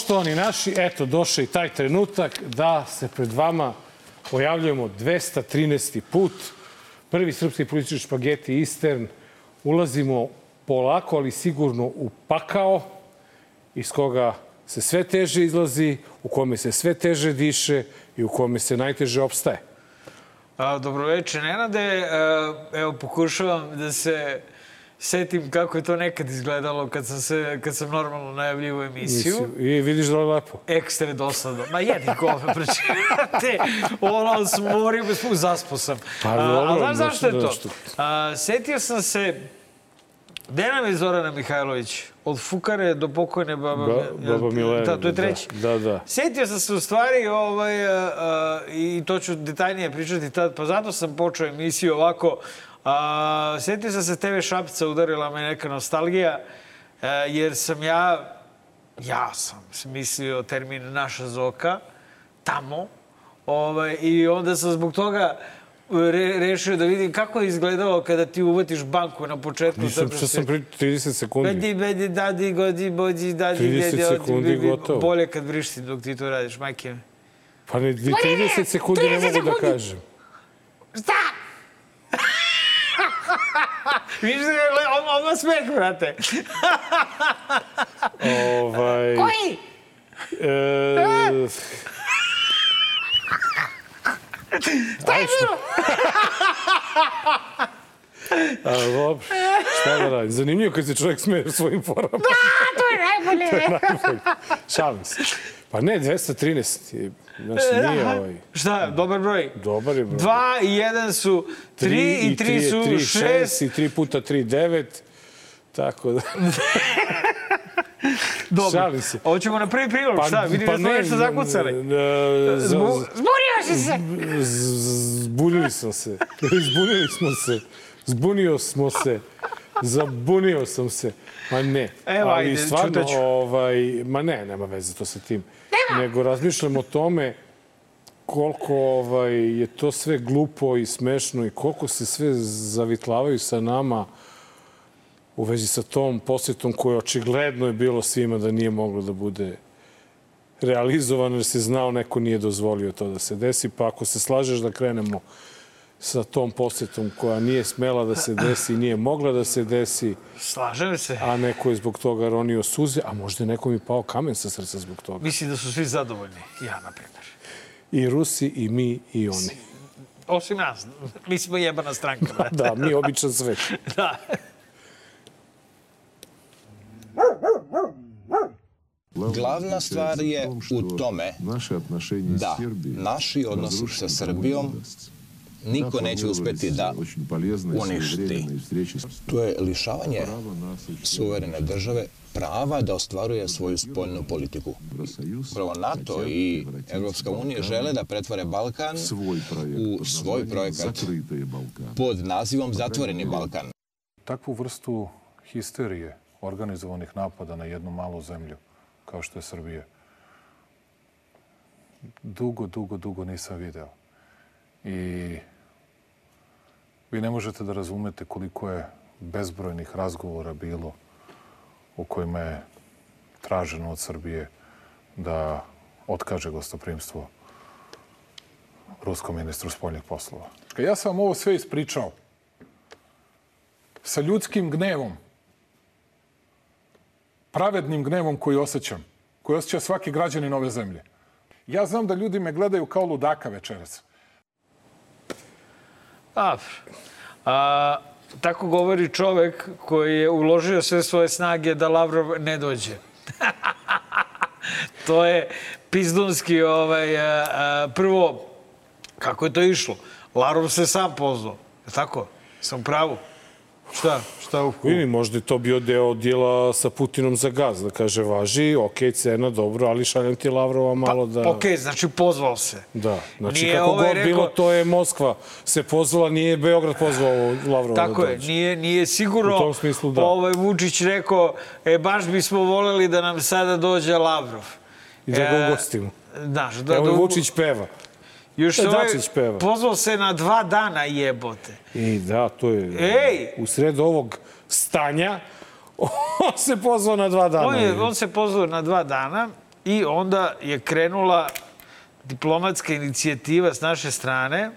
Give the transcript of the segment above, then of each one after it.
Poštovani naši, eto, došao i taj trenutak da se pred vama pojavljujemo 213. put. Prvi srpski politički špageti Eastern. Ulazimo polako, ali sigurno u pakao iz koga se sve teže izlazi, u kome se sve teže diše i u kome se najteže opstaje. Dobroveče, Nenade. Evo, pokušavam da se setim kako je to nekad izgledalo kad sam, se, kad sam normalno najavljivo emisiju. I vidiš da je lepo. Ekstra dosadno. Ma jedi gove, prečete. Ono, smorio bez puk, zaspo sam. Pa, A, dobro, ali znaš zašto je to? A, setio sam se Gde nam je Zorana Mihajlović? Od Fukare do pokojne baba... Ba- baba Milena, Da, to je da, treći. da, da. Setio sam se u stvari ovaj, a, a, i to ću detaljnije pričati tad, pa zato sam počeo emisiju ovako. A, setio sam se TV Šapca, udarila me neka nostalgija, a, jer sam ja, ja sam smislio termin naša zoka, tamo, ovaj, i onda sam zbog toga re, rešio da vidim kako je izgledalo kada ti uvatiš banku na početku. Nisam, što sam pri 30 sekundi. Bedi, bedi, dadi, godi, bođi, dadi, 30 dedi, odi, sekundi bi- gotovo. Bolje kad vrišti dok ti to radiš, majke. Pa ne, ni 30 sekundi ne 30 mogu da kažem. Šta? Viš da je odmah smeh, brate. Ovaj, Koji? e, Šta je bilo? a, dobro, šta da radim? Zanimljivo kad se čovjek smeje svojim forama. A, to je najbolje. Šalim se. Pa ne, 213. je, Znači, nije Aha. ovaj... Šta, dobar broj? Dobar je broj. Dva i jedan su tri i tri su tri, šest. i tri puta tri, devet. Tako da... Dobro. Šalim se. Hoćemo na prvi prilog, šta? Vidim da smo nešto zakucali. e, Zbunio si se. Zbunili smo se. Zbunili smo se. Zbunio smo se. Zabunio sam se. Ma ne. Evo, Ali ajde, stvarno, čutaću. ovaj, ma ne, nema veze to sa tim. Nego razmišljam o tome koliko ovaj, je to sve glupo i smešno i koliko se sve zavitlavaju sa nama u vezi sa tom posjetom koja očigledno je bilo svima da nije moglo da bude realizovano jer se znao neko nije dozvolio to da se desi. Pa ako se slažeš da krenemo sa tom posjetom koja nije smela da se desi, nije mogla da se desi, Slažem se. a neko je zbog toga ronio suze, a možda je nekom i pao kamen sa srca zbog toga. Mislim da su svi zadovoljni. Ja, na primjer. I Rusi, i mi, i oni. Osim nas. Mi smo jebana stranka. brate. Da, mi običan svet. da. Glavna stvar je u tome da naši odnosi sa Srbijom niko neće uspeti da uništi. To je lišavanje suverene države prava da ostvaruje svoju spoljnu politiku. Prvo NATO i Evropska unija Балкан žele da pretvore Balkan u под svoj projekat pod nazivom Zatvoreni Balkan. takvu vrstu histerije, organizovanih napada na jednu malu zemlju, kao što je Srbija, dugo, dugo, dugo nisam video. I vi ne možete da razumete koliko je bezbrojnih razgovora bilo u kojima je traženo od Srbije da otkaže gostoprimstvo ruskom ministru spoljnih poslova. Ja sam vam ovo sve ispričao sa ljudskim gnevom, pravednim gnevom koji osjećam, koji osjeća svaki građanin ove zemlje. Ja znam da ljudi me gledaju kao ludaka večeras. A, a, tako govori čovek koji je uložio sve svoje snage da Lavrov ne dođe. to je pizdunski, ovaj, a, a, prvo, kako je to išlo? Lavrov se sam pozvao, je tako? Sam pravu. Šta? Šta u... Vidi, možda je to bio deo dijela sa Putinom za gaz, da kaže, važi, ok, cena, dobro, ali šaljem ti Lavrova malo da... Pa, Okej, znači pozvao se. Da, znači Nije kako ovaj god rekao- bilo, to je Moskva se pozvala, nije Beograd pozvao Lavrova Tako da je, dođe. nije, nije sigurno U tom smislu, da. ovaj Vučić rekao, e, baš bismo voleli da nam sada dođe Lavrov. I da ga E, ugostimo. Znaš, da, Evo da Vučić peva. Još se ovaj Dačić peva. pozvao se na dva dana jebote. I da, to je... Ej! U sred ovog stanja, on se pozvao na dva dana. On, je, on se pozvao na dva dana I onda je krenula diplomatska inicijativa s naše strane,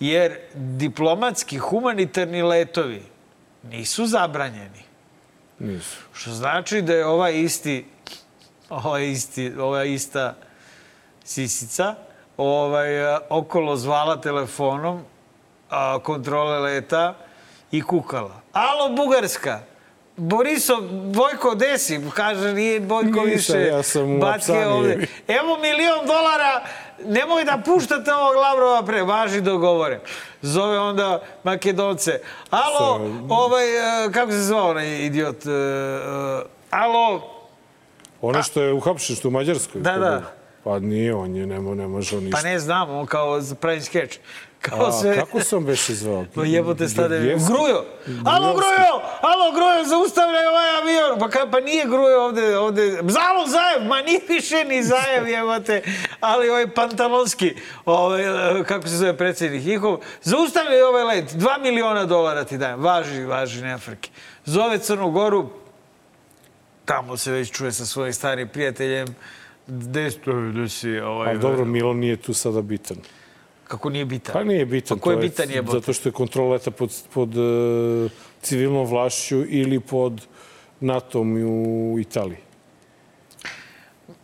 jer diplomatski humanitarni letovi nisu zabranjeni. Nisu. Što znači da je ovaj isti, ovaj isti, ova ista sisica ovaj, a, okolo zvala telefonom a, kontrole leta i kukala. Alo, Bugarska! Borisov, Bojko, desi? Kaže, nije Bojko Nisam, više. ja sam Batke ovde. Evo milion dolara, nemoj da puštate ovog Lavrova pre, važi dogovore. Zove onda Makedonce. Alo, Sa- ovaj, e, kako se zvao onaj idiot? E, e, Alo, Ono što je uhapšen, što u Mađarskoj. Da, da. Pa nije, on je, ne, ne može on ništa. pa ne znam, on kao pravi skeč. Kao A, sve... kako sam beše zvao? Pa jebote stade. Grujo! Alo, Grujo! Alo, Grujo, zaustavljaj ovaj avion! Pa, ka, pa nije Grujo ovde, ovde... Zalo Zajev! Ma nije više ni Zajev, jebote! Ali ovaj pantalonski, ovaj, kako se zove predsjednik njihov, zaustavljaj ovaj let, dva miliona dolara ti dajem. Važi, važi, ne frke. Zove Crnu Goru, tamo se već čuje sa svojim starim prijateljem, gde, gde si, ovaj, Ali dobro, Milo nije tu sada bitan. kako nije bitan. Pa nije bitan. Pa ko je bitan jebote? Zato što je kontrola leta pod, pod uh, civilnom vlašću ili pod NATO-om u Italiji.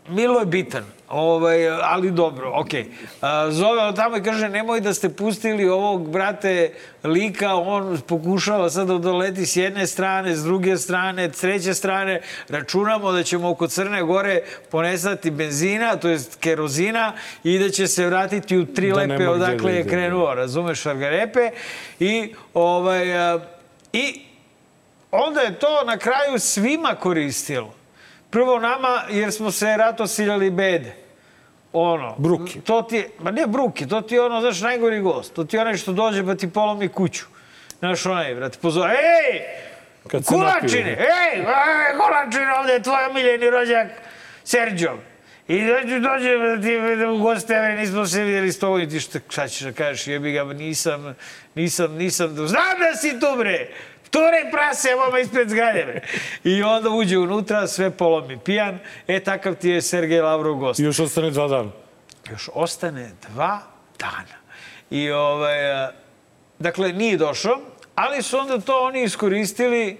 Milo je bitan, ovaj, ali dobro, okej. Okay. Zove on tamo i kaže, nemoj da ste pustili ovog, brate, lika, on pokušava sad da doleti s jedne strane, s druge strane, s treće strane. Računamo da ćemo oko Crne Gore ponestati benzina, to jest kerozina, i da će se vratiti u tri Da lepe odakle da je krenuo, razumeš, Šargarepe. I, ovaj, i onda je to na kraju svima koristilo. Prvo nama, jer smo se ratosiljali bede. Ono. Bruki. To ti je, ma ne bruki, to ti je ono, znaš, najgori gost. To ti je onaj što dođe pa ti polomi kuću. Znaš, onaj, brate, pozove, ej! Kad Kulačine! Ej, kulačine, ovde je tvoj omiljeni rođak Serđo. I dođe, dođe da ti u goste, nismo se vidjeli s tobom i ti šta, šta ćeš da kažeš, jebi ga, nisam, nisam, nisam, znam da si tu, bre! Ture prase, vama ispred zgrade. I onda uđe unutra, sve polomi pijan. E, takav ti je Sergej Lavrov gost I još ostane dva dana. još ostane dva dana. I ovaj, a, dakle, nije došao, ali su onda to oni iskoristili.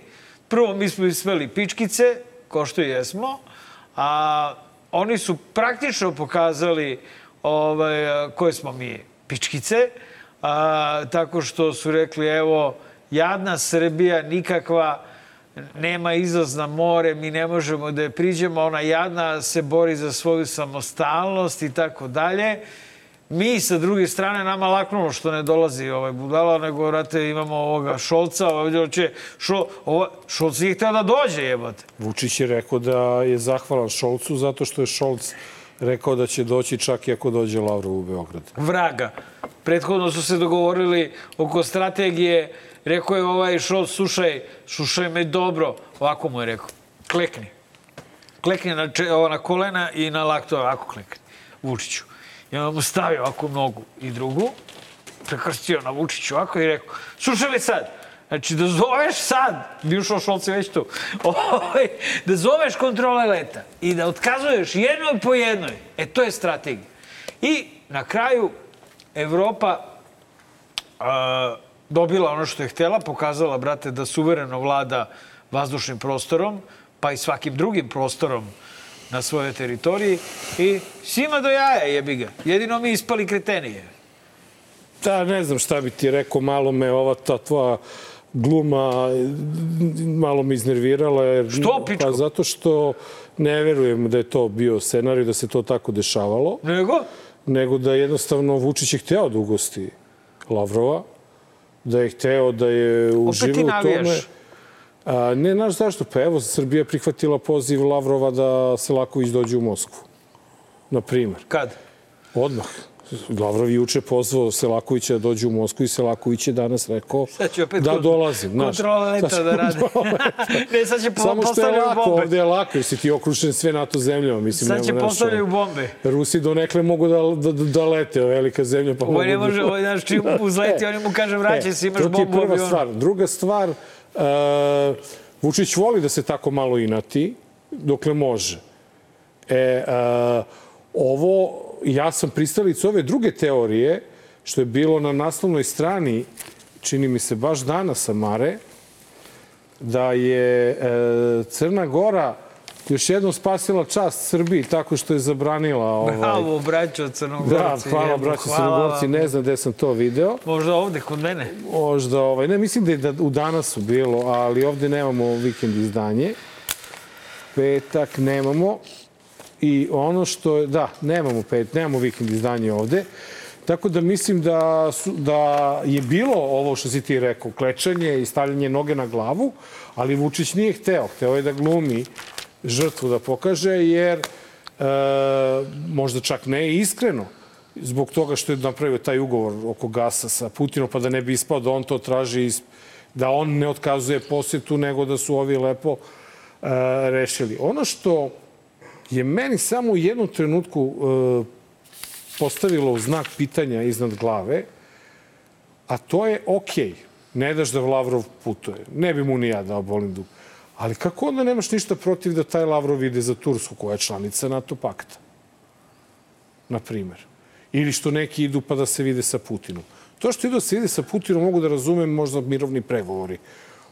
Prvo, mi smo ispeli pičkice, ko što jesmo, a oni su praktično pokazali ovaj, a, koje smo mi pičkice, a, tako što su rekli, evo, jadna Srbija, nikakva, nema izlaz na more, mi ne možemo da je priđemo, ona jadna se bori za svoju samostalnost i tako dalje. Mi sa druge strane nama laknulo što ne dolazi ovaj budala, nego vrate imamo ovoga Šolca, ovdje će Šol, ovo, Šolc je htio da dođe, jebote. Vučić je rekao da je zahvalan Šolcu zato što je Šolc rekao da će doći čak i ako dođe Lavrov u Beograd. Vraga. Prethodno su se dogovorili oko strategije, rekao je ovaj Šolc, slušaj, slušaj me dobro, ovako mu je rekao, klekni. Klekni na, če, ovo, na kolena i na lakto, ovako klekni, Vučiću. I onda mu stavio ovako nogu i drugu, prekrstio na Vučiću ovako i rekao, slušaj me sad, Znači, da zoveš sad, bi ušao Šolci već tu, ovaj, da zoveš kontrole leta i da otkazuješ jednoj po jednoj. E, to je strategija. I na kraju Evropa a, dobila ono što je htjela, pokazala, brate, da suvereno vlada vazdušnim prostorom, pa i svakim drugim prostorom na svojoj teritoriji i svima do jaja jebi ga. Jedino mi ispali kretenije. Da, ne znam šta bi ti rekao, malo me ova ta tvoja gluma malo me iznervirala. Jer, Što, pičko? Pa zato što ne verujem da je to bio scenarij, da se to tako dešavalo, Nego? nego da jednostavno Vučić je hteo da ugosti Lavrova, da je hteo da je uživao u tome. A, ne, znaš zašto? Pa evo, Srbija prihvatila poziv Lavrova da Selaković dođe u Moskvu. Na primer. Kad? Odmah. Lavrov juče pozvao Selakovića da dođe u Moskvu i Selaković je danas rekao da dolazim. znaš. kontrola leta da leta. ne, sad će po, Samo što je lako, bombe. ovde je lako, jer si ti okružen sve NATO zemljama. Mislim, Sad će nema, postavljaju bombe. Rusi donekle mogu da, da, da lete, velika zemlja, pa Ovo ne mogu može, da... ovo, znaš, čim uzleti, E, oni mu kaže, vraćaj se, imaš to ti je bombu prva stvar. Druga stvar, uh, Vučić voli da se tako malo inati, dokle može. E, a, ovo, ja sam pristalic ove druge teorije, što je bilo na naslovnoj strani, čini mi se baš danas Samare, da je e, Crna Gora još jednom spasila čast Srbiji tako što je zabranila ovaj... Bravo, braćo Crnogorci. Da, hvala hvala Crnogorci, ne znam gde sam to video. Možda ovde, kod mene. Možda, ovaj, ne, mislim da je da u danasu bilo, ali ovde nemamo vikend izdanje. Petak nemamo. I ono što je, da, nemamo pet, nemamo vikend izdanje ovde. Tako da mislim da, su, da je bilo ovo što si ti rekao, klečanje i stavljanje noge na glavu, ali Vučić nije hteo. Hteo je da glumi žrtvu da pokaže, jer e, možda čak ne iskreno, zbog toga što je napravio taj ugovor oko gasa sa Putinom, pa da ne bi ispao da on to traži, da on ne otkazuje posjetu, nego da su ovi lepo e, rešili. Ono što je meni samo u jednom trenutku e, postavilo u znak pitanja iznad glave, a to je okej, ne daš da Lavrov putuje. Ne bi mu ni ja dao bolim dug. Ali kako onda nemaš ništa protiv da taj Lavrov ide za Tursku, koja je članica NATO pakta? Na primer. Ili što neki idu pa da se vide sa Putinom. To što idu da se vide sa Putinom mogu da razumem možda mirovni pregovori.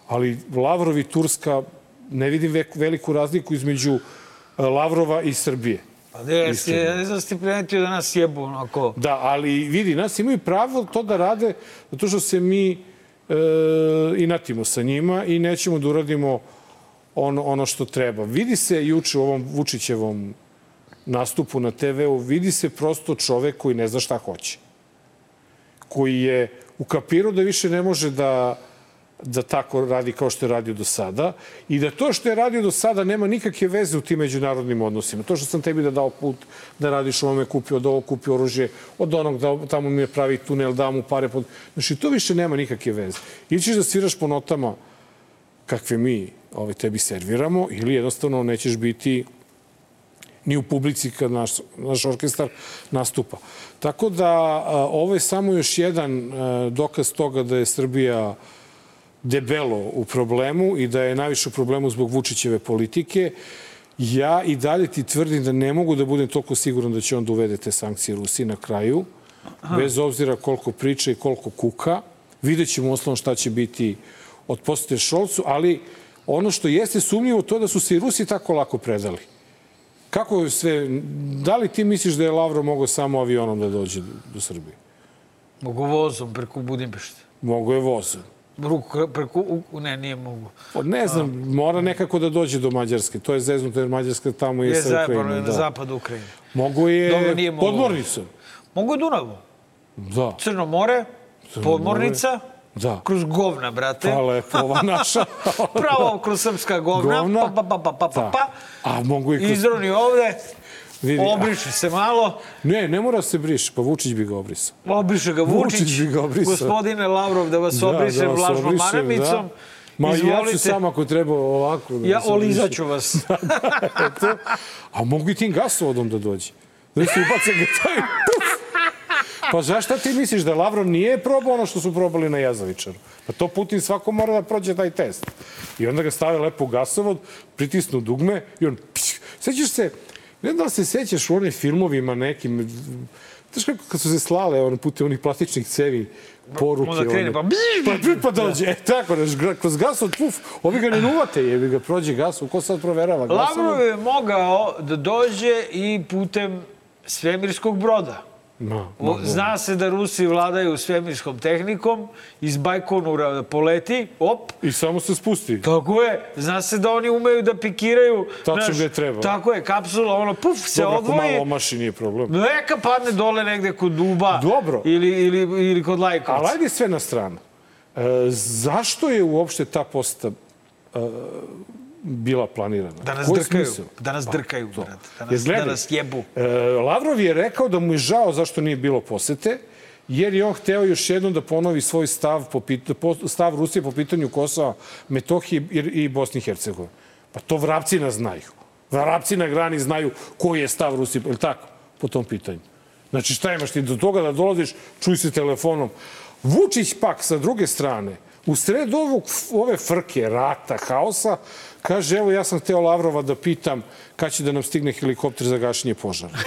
Ali Lavrov i Turska, ne vidim ve- veliku razliku između e, Lavrova i Srbije. Pa ne, ja ne znam da si ti primetio da nas jebu onako. Da, ali vidi, nas imaju pravo to da rade zato što se mi e, inatimo sa njima i nećemo da uradimo ono, ono što treba. Vidi se juče u ovom Vučićevom nastupu na TV-u, vidi se prosto čovek koji ne zna šta hoće. Koji je ukapirao da više ne može da da tako radi kao što je radio do sada i da to što je radio do sada nema nikakve veze u tim međunarodnim odnosima. To što sam tebi da dao put da radiš ovome, kupio od ovog, kupio oružje, od onog da tamo mi je pravi tunel, da mu pare pod... Znači, to više nema nikakve veze. Ili ćeš da sviraš po notama kakve mi ovaj, tebi serviramo ili jednostavno nećeš biti ni u publici kad naš, naš orkestar nastupa. Tako da a, ovo je samo još jedan a, dokaz toga da je Srbija debelo u problemu i da je najviše u problemu zbog Vučićeve politike. Ja i dalje ti tvrdim da ne mogu da budem toliko siguran da će on da uvede te sankcije Rusiji na kraju, bez obzira koliko priča i koliko kuka. Vidjet ćemo osnovno šta će biti od posete Šolcu, ali ono što jeste sumnjivo to je da su se i Rusi tako lako predali. Kako sve, da li ti misliš da je Lavrov mogao samo avionom da dođe do, do Srbije? Mogu vozom preko Budimpešte. Mogu je vozom. Ruku, preko, u- ne, nije mogu. Pa Ne znam, mora nekako da dođe do Mađarske. To je zeznuto jer Mađarska tamo je, Je sa Ukrajinom. na Da. zapadu Ukrajine. Mogu je podmornicom. Mogu je Dunavom. Da, Crno more, podmornica, da. kroz govna, brate. Pa lepo, ova naša. Pravo kroz srpska govna, Govna. pa, pa, pa, pa, pa, Da. pa. A mogu i kroz... Izroni ovde, Vidi, obriše se malo, Ne, ne mora se briše, pa Vučić bi ga obrisao. obriše ga Vučić Vučić, bi ga obrisao. gospodine Lavrov, da vas obrišem vas vlažnom obrišem, maramicom. Ma ja ću Izvolite. sam ako treba ovako. Da Ja vas obrišem. olizaću vas. Eto. A mogu i tim gasovodom da dođe. Da se ubace ga taj puf. Pa zašto ti misliš da Lavrov nije probao ono što su probali na Jazovičaru? Pa to Putin svako mora da prođe taj test. I onda ga stave lepo u gasovod, pritisnu dugme i on... Sećaš se, ne znam da se sećaš u onim filmovima nekim, Znaš kako kad su se slale ono, putem onih plastičnih cevi poruke. Onda krene, pa bzz, Pa, pa dođe, e, tako, gra- kroz gasovod, puf, ovi ga ne nuvate, jebi ga prođe gasov, ko sad proverava gasovod? Lavrov je mogao da dođe i putem svemirskog broda. Ma, O, Zna se da Rusi vladaju svemirskom tehnikom, iz Bajkonura poleti, op, I samo se spusti. Tako je. Zna se da oni umeju da pikiraju. Tačno gde treba. Tako je, kapsula, ono, puf, se Dobro, ako odvoji. malo omaši, nije problem. Neka padne dole negde kod duba. Dobro. Ili, ili, ili kod lajkovca. Ali ajde sve na stranu. E, zašto je uopšte ta posta e, bila planirana? Da nas Koji drkaju. smisao? Da nas Pa, drkaju, to. brate. Da nas, gledaj, da nas jebu. E, Lavrov je rekao da mu je žao zašto nije bilo posete, jer je on hteo još jednom da ponovi svoj stav, po stav Rusije po pitanju Kosova, Metohije i, i Bosne i Hercegovine. Pa to vrapci nas znaju. Vrapci na grani znaju koji je stav Rusije, je li tako, po tom pitanju. Znači šta imaš ti do toga da dolaziš, čuj se telefonom. Vučić pak sa druge strane, u sred ovog, ove frke, rata, haosa, Kaže, evo ja sam hteo Lavrova da pitam kad će da nam stigne helikopter za gašenje požara.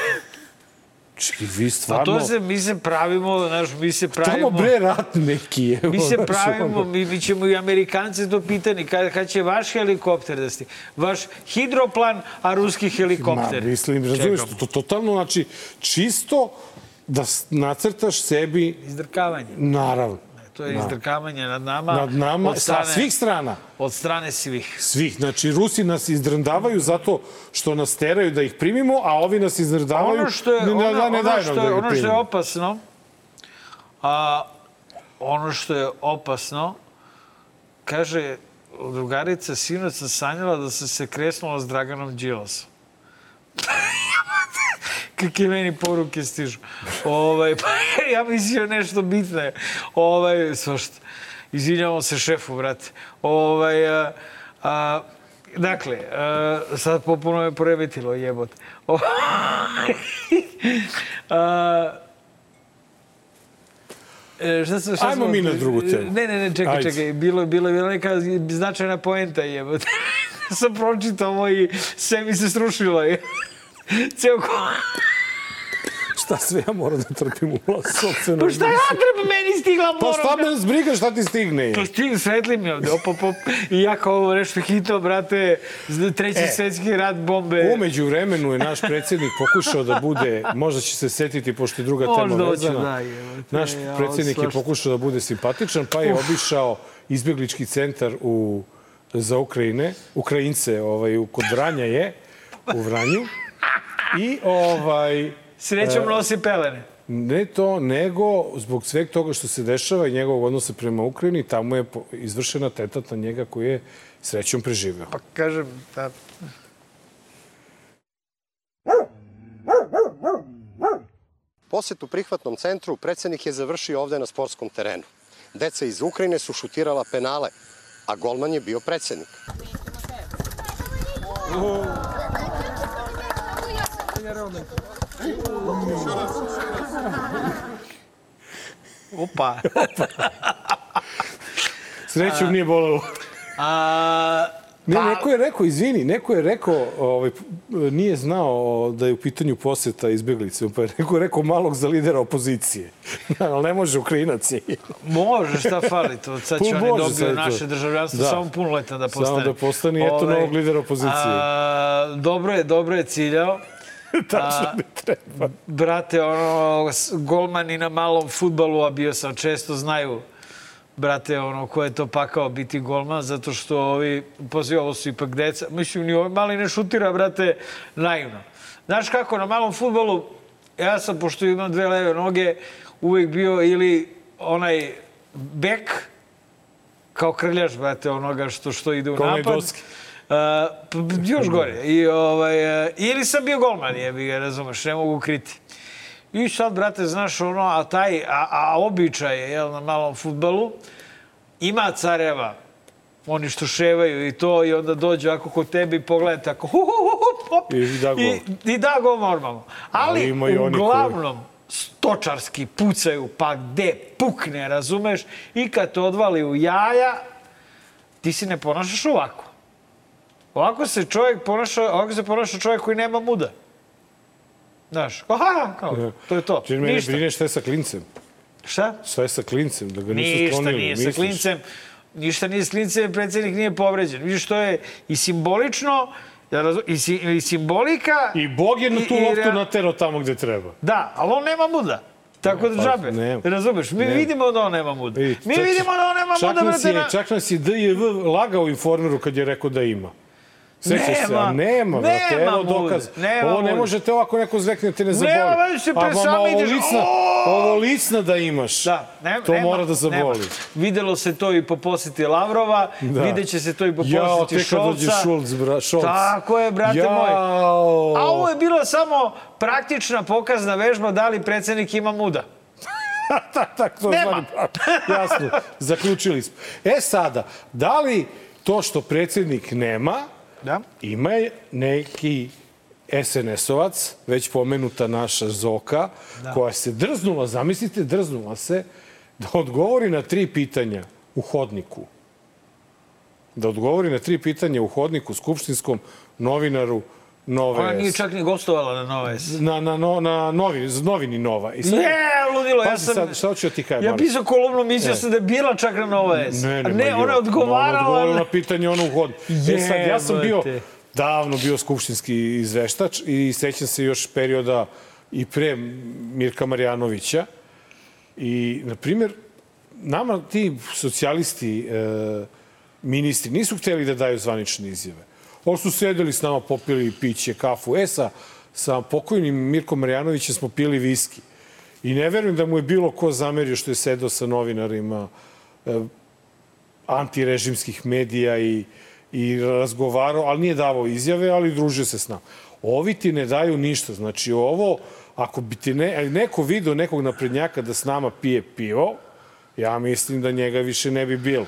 Čekaj, vi Pa stvarno... to se, mi se pravimo, znaš, mi se pravimo... Tamo bre rat neki, evo. Mi se pravimo, ono. mi, mi ćemo i Amerikance to pitani, kad, kad će vaš helikopter da stigne. Vaš hidroplan, a ruski helikopter. Ma, mislim, razumiješ, Čekamo. to totalno, znači, čisto da nacrtaš sebi, Izdrkavanje. naravno, To je izdrkavanje nad nama. nad nama, od sa strane, svih strana. Od strane svih. Svih. Znači, Rusi nas izdrndavaju zato što nas teraju da ih primimo, a ovi nas izdrndavaju Ono što je, ne, ono, ne, ne ono, što je, da ih ono što je opasno, a, ono što je opasno, kaže drugarica, sinoć sam sanjala da sam se kresnula s Draganom Đilasom. Kakve meni poruke stižu. Ovaj, pa ja mislio nešto bitno. Ovaj, svašta. Izvinjavamo se šefu, brate. Ovaj, a, a, dakle, a, sad popuno me poremetilo, jebote. a, E, šta sam, šta Ajmo smo- mi na drugu temu. Ne, ne, ne, čekaj, Ajde. čekaj. Bilo, bilo je bila neka značajna poenta, jebote. sam pročitao ovo i sve mi se srušilo. Je. Ceo ko... Šta sve ja moram da trpim u vlast sobstveno? Pa šta ja treba meni stigla Pa moram šta da... me zbriga šta ti stigne? Pa stigla svetli mi ovde, op, op, op. I ja kao ovo nešto hitno, brate, treći E. svetski rat, bombe. Umeđu vremenu je naš predsjednik pokušao da bude, možda će se setiti, pošto je druga Možda tema vezana, da, jebote, naš ja, predsjednik je pokušao da bude simpatičan, pa je obišao izbjeglički centar u, za Ukrajine, Ukrajince, ovaj, kod Vranja je, u Vranju. I ovaj, Srećom nosi pelene. ne to, nego zbog sveg toga što se dešava i njegovog odnosa prema Ukrajini, tamo je izvršena tetat na njega koji je srećom preživeo. Pa kažem, da, Posetu prihvatnom centru predsednik je završio ovde na sportskom terenu. Deca iz Ukrajine su šutirala penale, a golman je bio predsednik. Opa. Srećom nije bolelo. A, Ne, Pa- neko je rekao, izvini, neko je rekao, ovaj, nije znao da je u pitanju poseta izbjeglice, pa je neko rekao malog za lidera opozicije. Ali ne može Ukrajinac je. Može, šta fali to? Sad će Pa oni dobiju naše državljanstvo, Da. samo punoletan da Samo postane. da postane, eto, novog lidera opozicije. A, dobro je, dobro je ciljao. Tačno ne treba. Brate, ono, golmani na malom futbalu, a bio sam često, znaju brate, ono, ko je to pakao biti golman, zato što ovi, poslije ovo su ipak deca, mislim, ni ovaj mali ne šutira, brate, naivno. Znaš kako, na malom futbolu, ja sam, pošto imam dve leve noge, uvek bio ili onaj bek, kao krljaš, brate, onoga što, što ide u napad. Doski. Uh, još gore. I, ovaj, uh, ili sam bio golman, jebi ga, razumeš, ne mogu kriti. I sad, brate, znaš, ono, a taj, a, a običaj je, jel, na malom futbalu, ima careva, oni što ševaju i to, i onda dođu ako kod tebe i pogledaju tako, hu, hu, hu, hop, I da gol. I, i da gol normalno. Ali, Ali oni koji- uglavnom, stočarski pucaju, pa gde pukne, razumeš? I kad te odvali u jaja, ti se ne ponašaš ovako. Ovako se čovjek ponaša, ovako se ponaša čovjek koji nema muda. Znaš, kao, ha, kao, to je to. Čini mene Ništa. brine šta je sa klincem. Šta? Šta je sa klincem? Da ga nisu Ništa sklonili. nije sa misliš? klincem. Ništa nije s klincem, predsjednik nije povređen. Vidiš, to je i simbolično, i, si, i simbolika... I Bog je na tu loptu naterao tamo gde treba. Da, ali on nema muda. Tako da pa, džabe. nema. Razumeš? Mi Nema. vidimo da on nema muda. I Mi čak- vidimo da on nema čak muda, nas je, na- Čak nas je DJV lagao informeru kad je rekao da ima. Sećaš se? Nema, A nema, brate, nema evo dokaz. nema ovo ne možete ovako neko zvekne, te ne zaboli. Nema, već se A pre mama, same ovo ideš, licna, ovo licna da imaš. Da, ne, to nema, mora da zaboli. Nema. Videlo se to i po posjeti Lavrova, Da. vidjet će se to i po Jao, posjeti tek kad dođe Šolca. Šulc, bra, Šolc. Tako je, brate Jao. moj. A ovo je bila samo praktična pokazna vežba da li predsjednik ima muda. tak, tak, to Nema. prav. Jasno, zaključili smo. E sada, da li to što predsjednik nema, Da. ima neki SNS-ovac, već pomenuta naša Zoka, da. koja se drznula, zamislite, drznula se, da odgovori na tri pitanja u hodniku. da odgovori na tri pitanja u hodniku skupštinskom novinaru Nove Ona nije čak ni gostovala na Nove S. na, na, no, na novi, novini Nova. I sad, Ne, ludilo, ja sam... sad, šta hoću da ti kažem? Ja pisao kolumnu, mislio E. sam da je bila čak na Nova S. Ne, ne, ne, ona je odgovarala. Ona odgovarala na pitanje ono u hod. E sad, ja sam bio davno bio skupštinski izveštač i sećam se još perioda i pre Mirka Marjanovića. I, na primjer, nama ti socijalisti, e, ministri, nisu hteli da daju zvanične izjave. Oni su sedeli s nama, popili piće, kafu. E, sa, sa pokojnim Mirkom Marjanovićem smo pili viski. I ne verujem da mu je bilo ko zamerio što je sedao sa novinarima e, antirežimskih medija i, i razgovarao, ali nije davao izjave, ali družio se s nama. Ovi ti ne daju ništa. Znači ovo, ako bi ti ne, neko video nekog naprednjaka da s nama pije pivo, ja mislim da njega više ne bi bilo.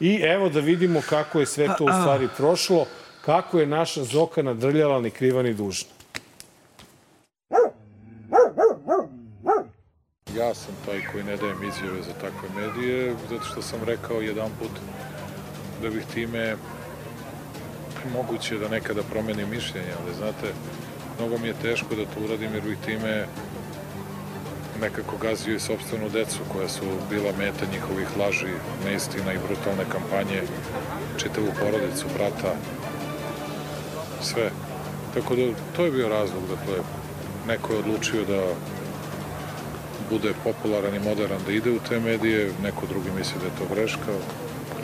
I evo da vidimo kako je sve to u stvari prošlo, kako je naša Zoka nadrljala ni kriva ni dužna. Ja sam taj koji ne dajem izjave za takve medije, zato što sam rekao jedan put da bih time moguće da nekada promenim mišljenje, ali znate, mnogo mi je teško da to uradim jer bih time nekako gazio i sobstvenu decu koja su bila meta njihovih laži, neistina i brutalne kampanje, čitavu porodicu, brata, sve. Tako da to je bio razlog, dakle, neko je odlučio da bude popularan i modern da ide u te medije, neko drugi misli da je to greška,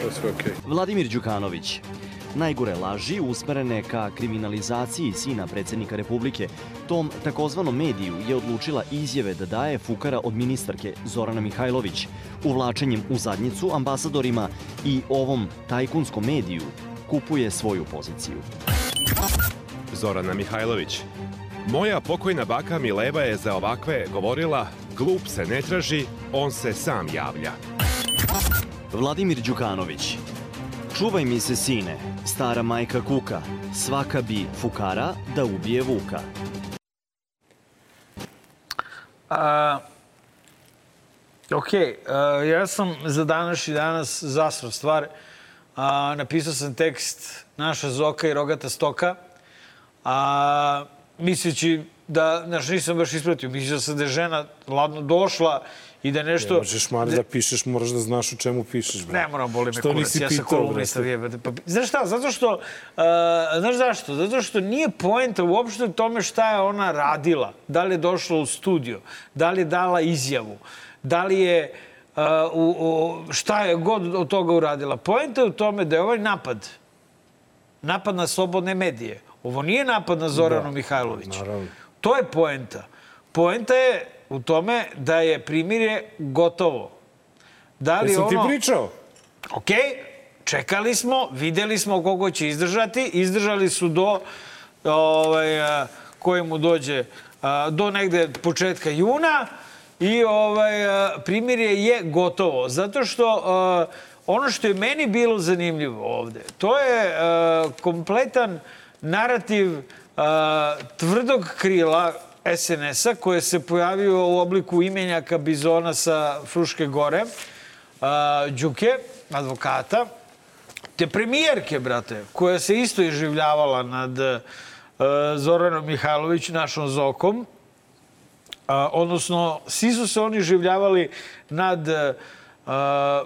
to je sve okej. Vladimir Đukanović. Najgore laži usmerene ka kriminalizaciji sina predsednika Republike, tom takozvanom mediju je odlučila izjave da daje fukara od ministarke Zorana Mihajlović, uvlačenjem u zadnjicu ambasadorima i ovom tajkunskom mediju kupuje svoju poziciju. Zorana Mihajlović. Moja pokojna baka Mileva je za ovakve govorila glup se ne traži, on se sam javlja. Vladimir Đukanović. Čuvaj mi se, sine, stara majka kuka, svaka bi fukara da ubije vuka. A, ok, a, ja sam za današnji danas zasrao stvar. A, napisao sam tekst Naša Zoka i Rogata Stoka. A, misleći da, znaš, nisam baš ispratio. Mislio sam da je žena ladno došla i da nešto... Ne možeš, Mari, da pišeš, moraš da znaš o čemu pišeš. Bre. Ne moram, boli me Što kurac. nisi Ja sam kolumnista. Pa, znaš šta, zato što, uh, znaš zašto? Zato što nije poenta uopšte u tome šta je ona radila. Da li je došla u studio, da li je dala izjavu, da li je, uh, u, u, šta je god od toga uradila. Poenta je u tome da je ovaj napad, napad na slobodne medije. Ovo nije napad na Zoranu Da, Mihajlović. naravno. To je poenta. Poenta je u tome da je primirje gotovo. Da li Jesam ono... ti pričao? Ok, čekali smo, videli smo koliko će izdržati. Izdržali su do ovaj, mu dođe do negde početka juna i ovaj, a, primirje je gotovo. Zato što a, ono što je meni bilo zanimljivo ovde, to je a, kompletan narativ tvrdog krila SNS-a koje se pojavio u obliku imenjaka Bizona sa Fruške gore, Đuke, advokata, te premijerke, brate, koja se isto iživljavala nad Zoranom Mihajlović, našom Zokom. A, odnosno, svi su se oni življavali nad... Uh,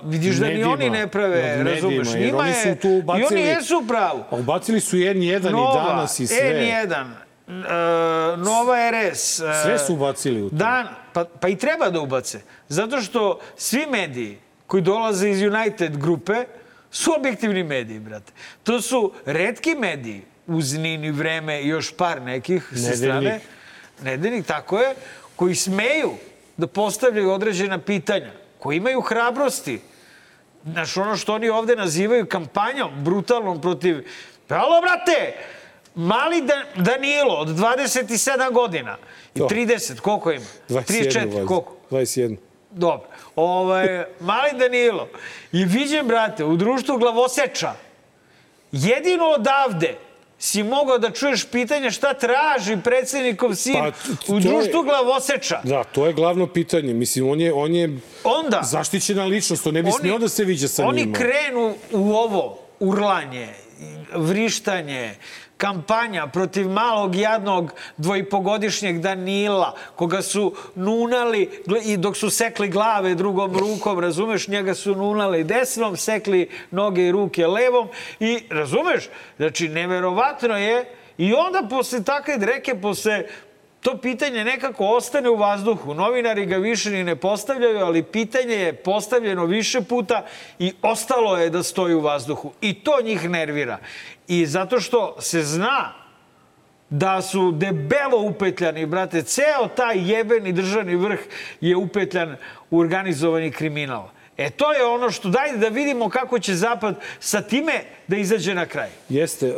vidiš da ni Medijima, oni ne prave, razumeš? medijima, jer Njima oni je, tu I ubacili- oni jesu. A ubacili su N1 i danas i sve. N1, uh, Nova RS. uh, Sve su ubacili u to. Dan, pa, pa i treba da ubace. Zato što svi mediji koji dolaze iz United grupe su objektivni mediji, brate. To su redki mediji, uz Nini vreme i još par nekih sa Nedeljnik. strane. Nedeljnik, tako je, koji smeju da postavljaju određena pitanja, koji imaju hrabrosti. Znaš, ono što oni ovde nazivaju kampanjom brutalnom protiv... Pa, alo, brate! Mali Dan Danilo od 27 godina i To. 30, koliko ima? 21, 34, valjda. koliko? 21. Dobro. Ovaj, mali Danilo je viđen, brate, u društvu glavoseča. Jedino odavde si mogao da čuješ pitanje šta traži predsednikov sin Pa, u je- društvu glavoseča. Da, to je glavno pitanje. Mislim, on je, on je Onda, zaštićena ličnost, to ne bi oni- smio da se viđa sa oni njima. krenu u ovo urlanje, vrištanje, kampanja protiv malog jadnog dvojpogodišnjeg Danila, koga su nunali i dok su sekli glave drugom rukom, razumeš, njega su nunali desnom, sekli noge i ruke levom i razumeš, znači neverovatno je i onda posle takve dreke, posle to pitanje nekako ostane u vazduhu. Novinari ga više ni ne postavljaju, ali pitanje je postavljeno više puta i ostalo je da stoji u vazduhu. I to njih nervira. I zato što se zna da su debelo upetljani, brate, ceo taj jebeni državni vrh je upetljan u organizovani kriminal. E to je ono što dajde da vidimo kako će Zapad sa time da izađe na kraj. Jeste, e,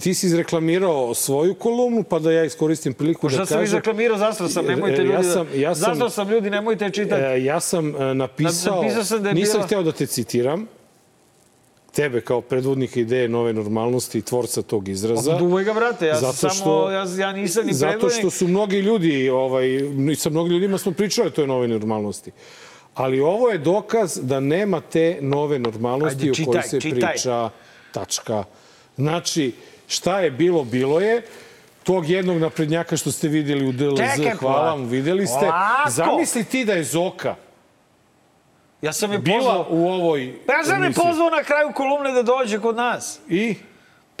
ti si izreklamirao svoju kolumnu, pa da ja iskoristim priliku da Šta kažem... sam izreklamirao, zastro sam, nemojte E, ljudi, ja sam, ja sam, zastro sam ljudi, nemojte čitati. E, ja sam napisao, Napisao sam da je nisam bila- hteo da te citiram, tebe kao predvodnika ideje nove normalnosti i tvorca tog izraza. Duvaj ga, brate, ja Zato sam što- samo, ja, ja nisam ni Zato predvodnik. što su mnogi ljudi, ovaj, sa mnogim ljudima smo pričali o toj nove normalnosti. Ali ovo je dokaz da nema te nove normalnosti Ajde, o kojoj čitaj, se čitaj. priča. Tačka. Znači, šta je bilo, bilo je. Tog jednog naprednjaka što ste videli u DLZ, Čekaj, hvala polako. vam, videli ste. Polako. Zamisli ti da je Zoka Ja sam je bila pozvao. u ovoj Pa ja sam je pozvao na kraju kolumne da dođe kod nas. I?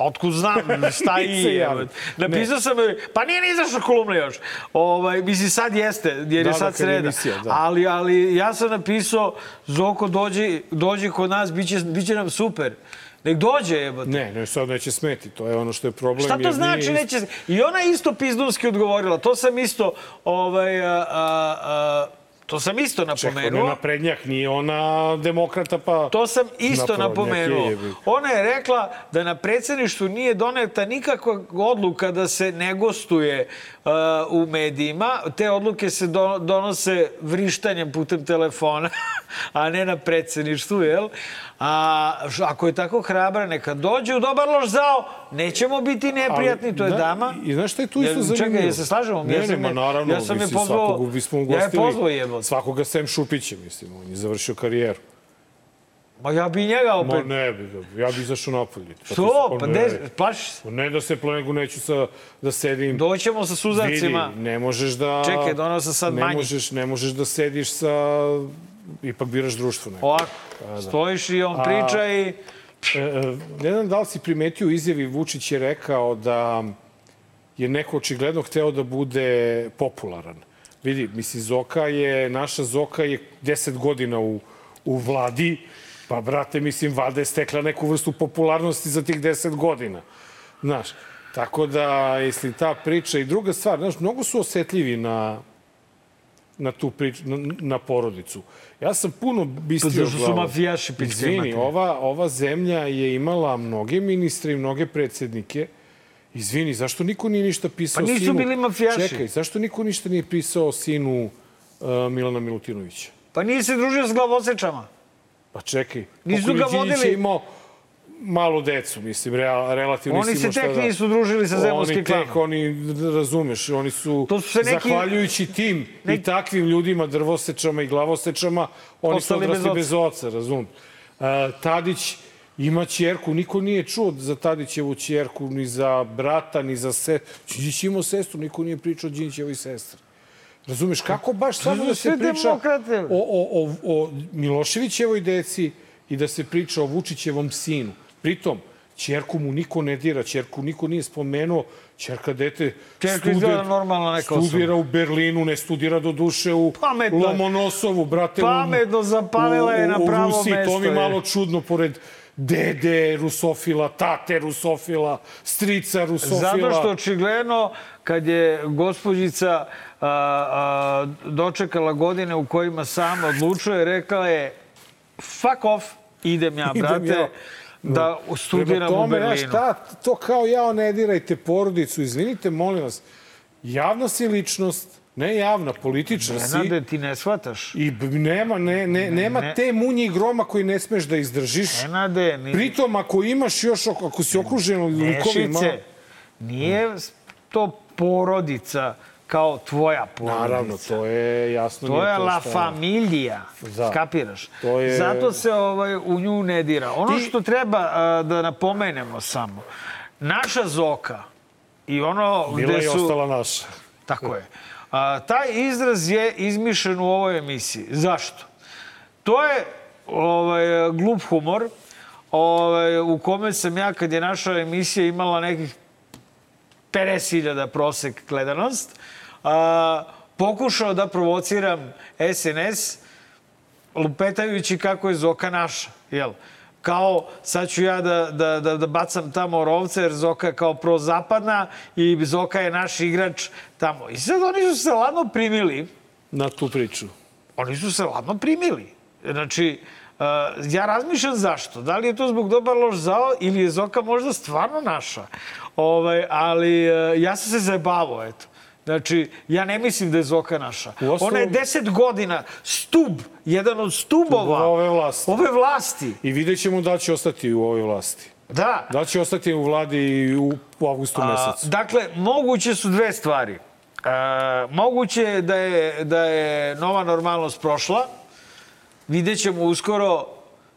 Pa otkud znam šta i je. Napisao sam pa nije ni izašla kolumna još. Ovaj, mislim, sad jeste, jer Da, je da, sad kad je sreda. emisija, da. ali, ali ja sam napisao, Zoko, dođi, dođi kod nas, bit će, bit će nam super. Nek dođe, jebote. Ne, ne, sad neće smeti. To je ono što je problem. Šta to nije znači isto- neće... I ona je isto pizdunski odgovorila. To sam isto, ovaj, a, a, a, to sam isto Čekaj, ona napomenuo. naprednjak, nije ona demokrata, pa... To sam isto napomenuo. Ona je rekla da na predsjedništvu nije doneta nikakva odluka da se ne gostuje u medijima. Te odluke se do, donose vrištanjem putem telefona, a ne na predsjedništvu, jel? A ako je tako hrabra, neka dođe u dobar loš zao, nećemo biti neprijatni, to je da, dama. I znaš šta je tu isto Jel- zanimljivo? Čekaj, jel se slažemo? Ne, Ja sam je- naravno. ja sam je pozvao- Svakog bismo ja je ugostili. pozvao. Svakoga sem Šupića, mislim. On je završio karijeru. Ma ja bi njega Ma opet... ne bi, ga- ja bi izašao napolje. Pa Što? Pa ne. plašiš se? Pa Ne da se plegu neću sa, da sedim. Doćemo sa suzavcima. Vidi, ne možeš da... Čekaj, donao sam sad ne manji. Možeš, ne možeš da sediš sa... Ipak biraš društvo neko. Ovako, stojiš i on priča i... E, e, ne znam da li si primetio izjavi Vučić je rekao da je neko očigledno hteo da bude popularan. Vidi, misli, Zoka je, naša Zoka je 10 godina u, u vladi, pa, brate, mislim, valjda je stekla neku vrstu popularnosti za tih 10 godina. Znaš, tako da, jestli ta priča i druga stvar, znaš, mnogo su osetljivi na, na tu priču, na, na porodicu. Ja sam puno bistrio Pa zašto su glavu. mafijaši, pička Izvini, ova, ova zemlja je imala mnoge ministre i mnoge predsednike. Izvini, zašto niko nije ništa pisao Pa nisu sinu... bili mafijaši. Čekaj, zašto niko ništa nije pisao sinu uh, Milana Milutinovića? Pa nije se družio s glavosečama. Pa čekaj, Nisu ga vodili- imao malu decu, mislim, real, relativno Oni se tek da... nisu družili sa zemunskim Oni tek, klanom. oni, razumeš, oni su, To su se neki- zahvaljujući tim Nek- i takvim ljudima, drvosečama i glavosečama, oni su odrasli bez oca, razum. Uh, Tadić ima ćerku, niko nije čuo za Tadićevu ćerku, ni za brata, ni za se... Đinđić imao sestru, niko nije pričao o Đinđićevoj sestri. Razumeš, kako baš samo da se priča demokrate. o, o, o, o Miloševićevoj deci i da se priča o Vučićevom sinu. Pritom, Čerku mu niko ne dira, Čerku niko nije spomenuo, Čerka dete Ćerka izgleda normalna neka studira u Berlinu, ne studira do duše u Pametno. Lomonosovu, brate. Pametno zapalila je na pravo u Rusiji, mesto To mi je. malo čudno, pored dede rusofila, tate rusofila, strica rusofila. Zato što očigledno kad je gospođica a, a, dočekala godine u kojima sama odlučuje, rekla je fuck off, idem ja, Idem brate, ja. da studiram tome, u Berlinu. Znaš, šta, to kao ja, ne dirajte porodicu, izvinite, molim vas. Javna si ličnost, ne javna, političar si. Nenade, ti ne shvataš. I nema, ne, ne, nema ne. te munje i groma koji ne smeš da izdržiš. Nenade, ni, Pritom, ako imaš još, ako si okružen likovima... Nešice, nije to porodica kao tvoja porodica. Naravno, to je jasno. To je la šta- familija, Da. kapiraš? To je- Zato se ovaj, u nju ne dira. Ono Ti- što treba a, da napomenemo samo, naša Zoka i ono Bila gde je su... ostala naša. Tako je. A, taj izraz je izmišljen u ovoj emisiji. Zašto? To je ovaj, glup humor ovaj, u kome sam ja, kad je naša emisija imala nekih 50.000 prosek gledanost, a, pokušao da provociram SNS lupetajući kako je Zoka naša. Jel? Kao, sad ću ja da, da, da, da bacam tamo rovce, jer Zoka je kao prozapadna i Zoka je naš igrač tamo. I sad oni su se ladno primili, Na tu priču. oni su se ladno primili. Znači, uh, ja razmišljam zašto. Da li je to zbog dobar loš zao ili je Zoka možda stvarno naša. Ovaj, ali uh, ja sam se zajebavao, eto. Znači, ja ne mislim da je Zoka naša. Uostalom- Ona je deset godina stub, jedan od stubova Ove vlasti. ove vlasti. I vidjet ćemo da će ostati u ovoj vlasti. Da. Da će ostati u vladi u, u avgustu A, mesecu. dakle, moguće su dve stvari. E, moguće je da je, da je nova normalnost prošla. Vidjet ćemo uskoro,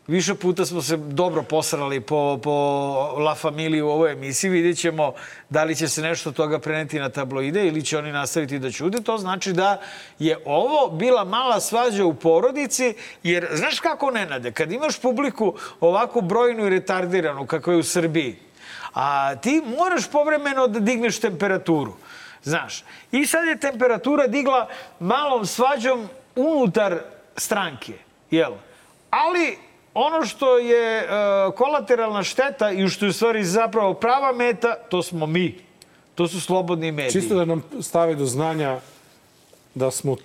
više puta smo se dobro posrali po, po La Familiji u ovoj emisiji. Vidjet ćemo da li će se nešto od toga preneti na tabloide ili će oni nastaviti da ćude. To znači da je ovo bila mala svađa u porodici, jer znaš kako Nenade, kad imaš publiku ovako brojnu i retardiranu, kako je u Srbiji, a ti moraš povremeno da digneš temperaturu. Znaš, i sad je temperatura digla malom svađom unutar stranke, jel? Ali ono što je e, kolateralna šteta i što je u stvari zapravo prava meta, to smo mi. To su slobodni mediji. Čisto da nam stave do znanja da smo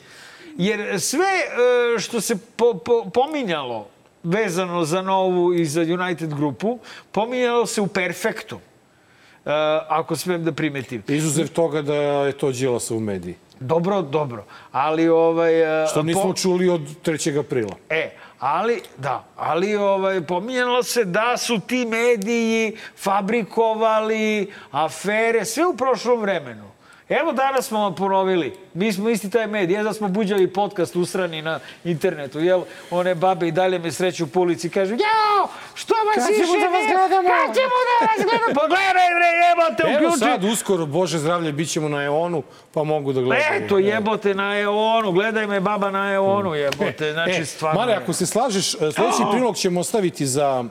Jer sve e, što se po, po, pominjalo vezano za Novu i za United grupu, pominjalo se u perfektu. E, ako smem da primetim. izuzev toga da je to Đilasov u mediji. Dobro, dobro. Ali ovaj... e, Što nismo čuli od 3. aprila. E, ali, da, ali ovaj, pominjalo se da su ti mediji fabrikovali afere, sve u prošlom vremenu. Evo danas smo vam ponovili, mi smo isti taj medij, jedva smo buđali podcast usrani na internetu, jel? One babe i dalje me sreću po ulici i kažu, jao, što vas Kad ćemo da vas gledamo?" Kad ćemo da vas gledamo? Pogledaj, bre, jebote, Evo uključi. sad, uskoro, Bože zdravlje, bit ćemo na Eonu, pa mogu da gledaju. Eto, jebote na Eonu, gledaj me baba na Eonu, jebote, znači e, stvarno... Mare, ako se slažeš, e, sledeći prilog ćemo ostaviti za,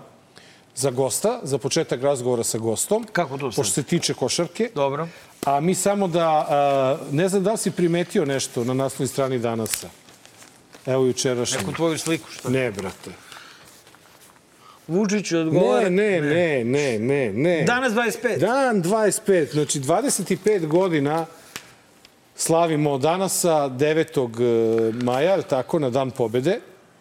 za gosta, za početak razgovora sa gostom. Kako to? Pošto se tiče košarke. Dobro. A mi samo da, ne znam da li si primetio nešto na naslovnoj strani danasa. Evo jučerašnji. Neku tvoju sliku, što? Ne, brate. Vučić odgovara... Ne, ne, ne, ne, ne, ne. Danas 25. Dan 25, znači 25 godina slavimo danasa 9. maja, je li tako, na dan pobede.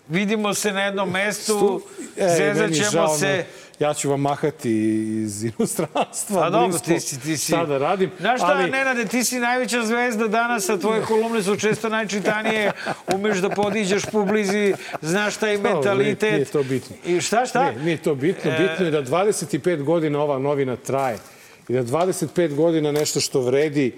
Vidimo se na jednom mestu, E, zezat meni je ćemo žao, se... no, Ja ću vam mahati iz inostranstva. A dobro, ti si, ti si... Šta da radim? Znaš šta, ali- Nenade, ti si najveća zvezda danas, a tvoje kolumne su često najčitanije, umeš da podiđeš publizi, znaš taj mentalitet. nije- nije to bitno. I šta, šta? Ne, nije to bitno. Bitno je da 25 godina ova novina traje. I da 25 godina nešto što vredi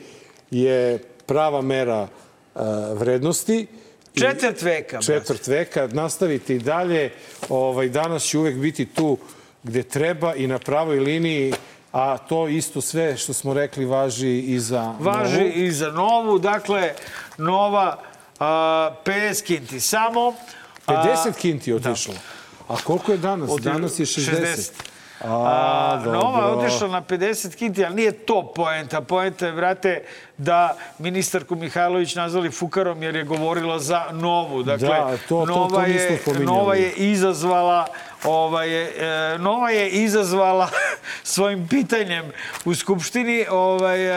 je prava mera uh, vrednosti. Četvrt veka. Četvrt veka. Nastavite i dalje. Ovaj, danas će uvek biti tu gde treba i na pravoj liniji, a to isto sve što smo rekli važi i za Važi novu. i za novu, dakle, nova a, 50 kinti samo. a, 50 kinti je otišlo. A koliko je danas? Oti- Danas je 60. 60. A, A. Nova je otišla na 50 kinti, ali nije to poenta. Poenta je, vrate, da ministarku Mihajlović nazvali fukarom jer je govorila za Novu. Dakle, Da, to- to- to Nova, nismo je. Nova je izazvala Ova je, e, Nova je izazvala svojim pitanjem u Skupštini ovaj, e,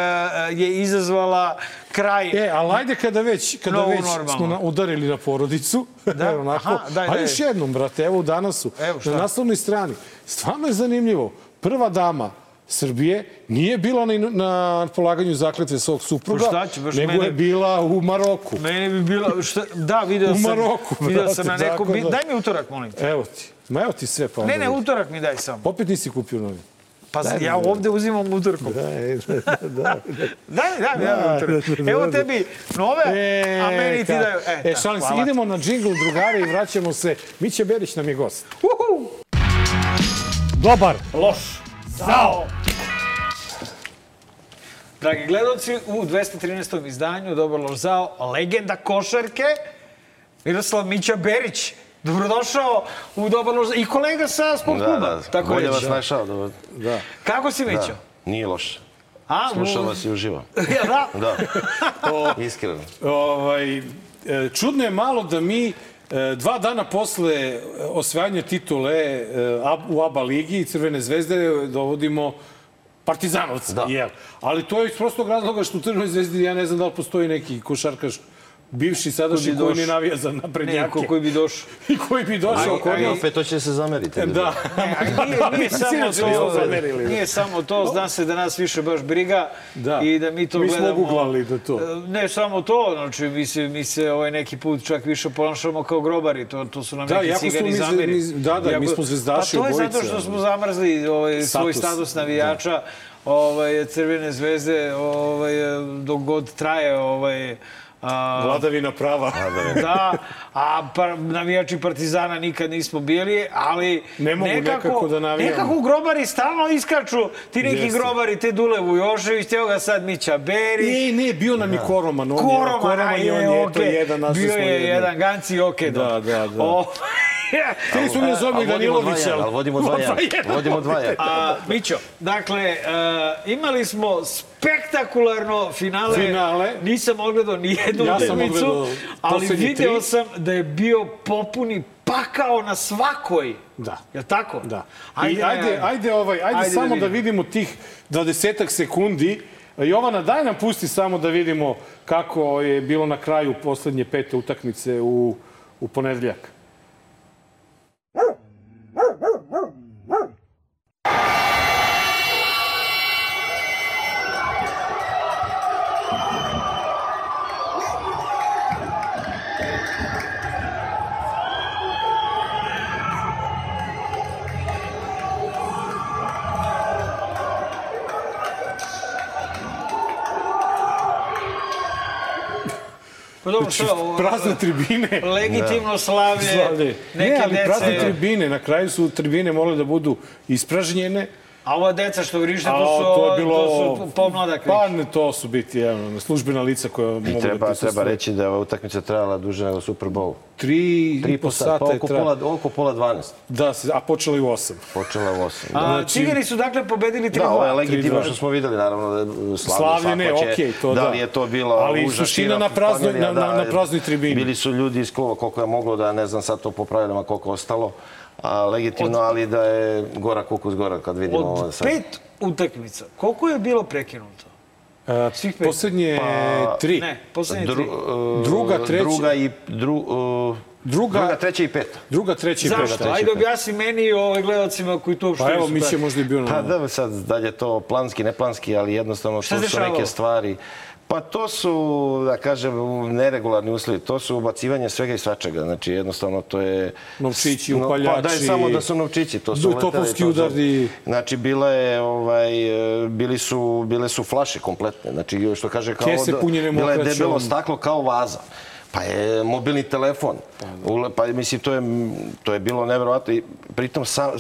je izazvala kraj E, ali ajde kada već, kada već normalno. smo na, udarili na porodicu, Da? onako, Aha, daj, a daj. još jednom, brate, evo u danasu, Evo, šta? na naslovnoj strani. Stvarno je zanimljivo. Prva dama Srbije nije bila na, na polaganju zakletve svog supruga, Pa baš nego mene- je bila u Maroku. Meni bi bilo... Šta, da, video U sam. Maroku, video sam na nekom... da- Daj mi utorak, molim te. Evo ti. Ma evo ti sve pa Ne, ne, utorak mi daj samo. Opet nisi kupio novi. Pa ja ovde uzimam utorkom. Da, da, da. Daj, daj, daj, utorak. Evo tebi nove, a meni ti daju... E, da, šalim se, idemo na džingl, drugari, i vraćamo se. Mića Berić nam je gost. Uhu. Dobar. Loš. Zao. Dragi gledalci, u 213. izdanju Dobar loš zao, legenda košarke, Miroslav Mića Berić. Dobrodošao u Dobar loš zao. I kolega sa sport Da, kluba. da, Tako bolje reći. vas našao. Da, Da. Kako si, Mićo? da, nije loše. A, Slušam vas i uživam. Ja, da. Da, iskreno. Ovaj, e, čudno je malo da mi dva dana posle e, osvajanja titule e, u ABA ligi i Crvene zvezde dovodimo Partizanovca, Da. jel? Ali to je iz prostog razloga što u Crvenoj zvezdi ja ne znam da li postoji neki košarkaš bivši, sadašnji, koji ne navija za naprednjake. Neko koji bi došao. I koji bi došao kod nas. opet to će se zameriti. Da. Ne, a nije, nije samo smo to, zamerili, da. nije samo to, zna se da nas više baš briga Da. i da mi to Mi smo gledamo. oguglali da to. E, Ne samo to, znači mi se, mi se ovaj neki put čak više ponašamo kao grobari, to, to su nam Da, neki jako smo cigani mi- zameri. mi- da, da, mi smo zvezdaši Pa to je zato što smo zamrzli ovaj, svoj Status, status navijača, ovaj, Crvene zvezde, ovaj, dok god traje ovaj, a, Vladavina prava. da, a par, navijači Partizana nikad nismo bili, ali Ne mogu nekako da navijam. Nekako grobari stalno iskaču, ti neki Jeste. grobari, te Dule Vujošević, evo ga sad Mića Berić. Ne, ne, bio nam i Koroman. On je, Koroman, Koroman je, on je, eto, okej. jedan, našli Bio je jedan Ganci, okej. Da, dobro. da, da. O, Hteli smo mi da zovemo i Ali vodimo Danilovića. 2-1, ali vodimo 2-1. Vodimo 2-1. A, Mićo, dakle, uh, imali smo spektakularno finale. Finale. Nisam ogledao ni jednu Ja utakmicu, ali video tri. sam da je bio popuni pakao na svakoj. Da. Jel tako? Da. Ajde, I ajde, ajde, ovaj, ajde, Ajde da samo da vidimo. vidimo tih 20 sekundi. Jovana, daj nam pusti samo da vidimo kako je bilo na kraju poslednje pete utakmice u, u ponedeljak. Dobro, šta, ovo, Prazne tribine. legitimno slavlje, Slavlje. neke Ne, ali dece. prazne tribine. Na kraju su tribine morale da budu ispražnjene. A ova deca što vrište, to su, to je ovo- bilo... to su pomladak. Pa ne, to su biti evo, službena lica koja mogu I da treba, prisustvuju. treba reći da je ova utakmica trajala duže nego Super Bowl. Tri, Tri i po sata, pa je pola, oko pola 12. Da, se- a počela i u osam. Počela u 8. A, Znači- Cigani su dakle pobedili 3-2. Da, ovo je legitimno 3-2. što smo videli, naravno, da je slavlje, ne, okej, to da. Da li je to bilo Ali užas, suština na praznoj- na- na- na praznoj tribini. Bili su ljudi iz kluba, koliko je moglo da, ne znam sad to po pravilima, koliko ostalo. A, legitimno, ali da je gora kukus gora kad vidimo ovo Od sad. pet utakmica, koliko je bilo prekinuto? E, Svih pet. Poslednje Pa, tri. Ne, poslednje Dru, tri. uh, Druga, treća- Druga i... Dru, uh, Druga- druga, treća i peta. Druga, treća i peta. Zašto? Ajde objasni meni i ovaj gledalcima koji tu uopšte Pa evo, mi će možda i bio Pa da, sad, da li je to planski, neplanski, ali jednostavno to se su neke stvari. Pa to su, da kažem, neregularni uslovi. To su ubacivanje svega i svačega. Znači, jednostavno, to je... Novčići, No, Pa upaljači. daj samo da su novčići. To su topovski udari. Znači, bila je, ovaj, bili su, bile su flaše kompletne. Znači, što kaže kao... Kese da- punjene Bila je debelo staklo kao vaza. Pa je mobilni telefon. Pa mislim, to je, to je bilo neverovatno. I pritom sa,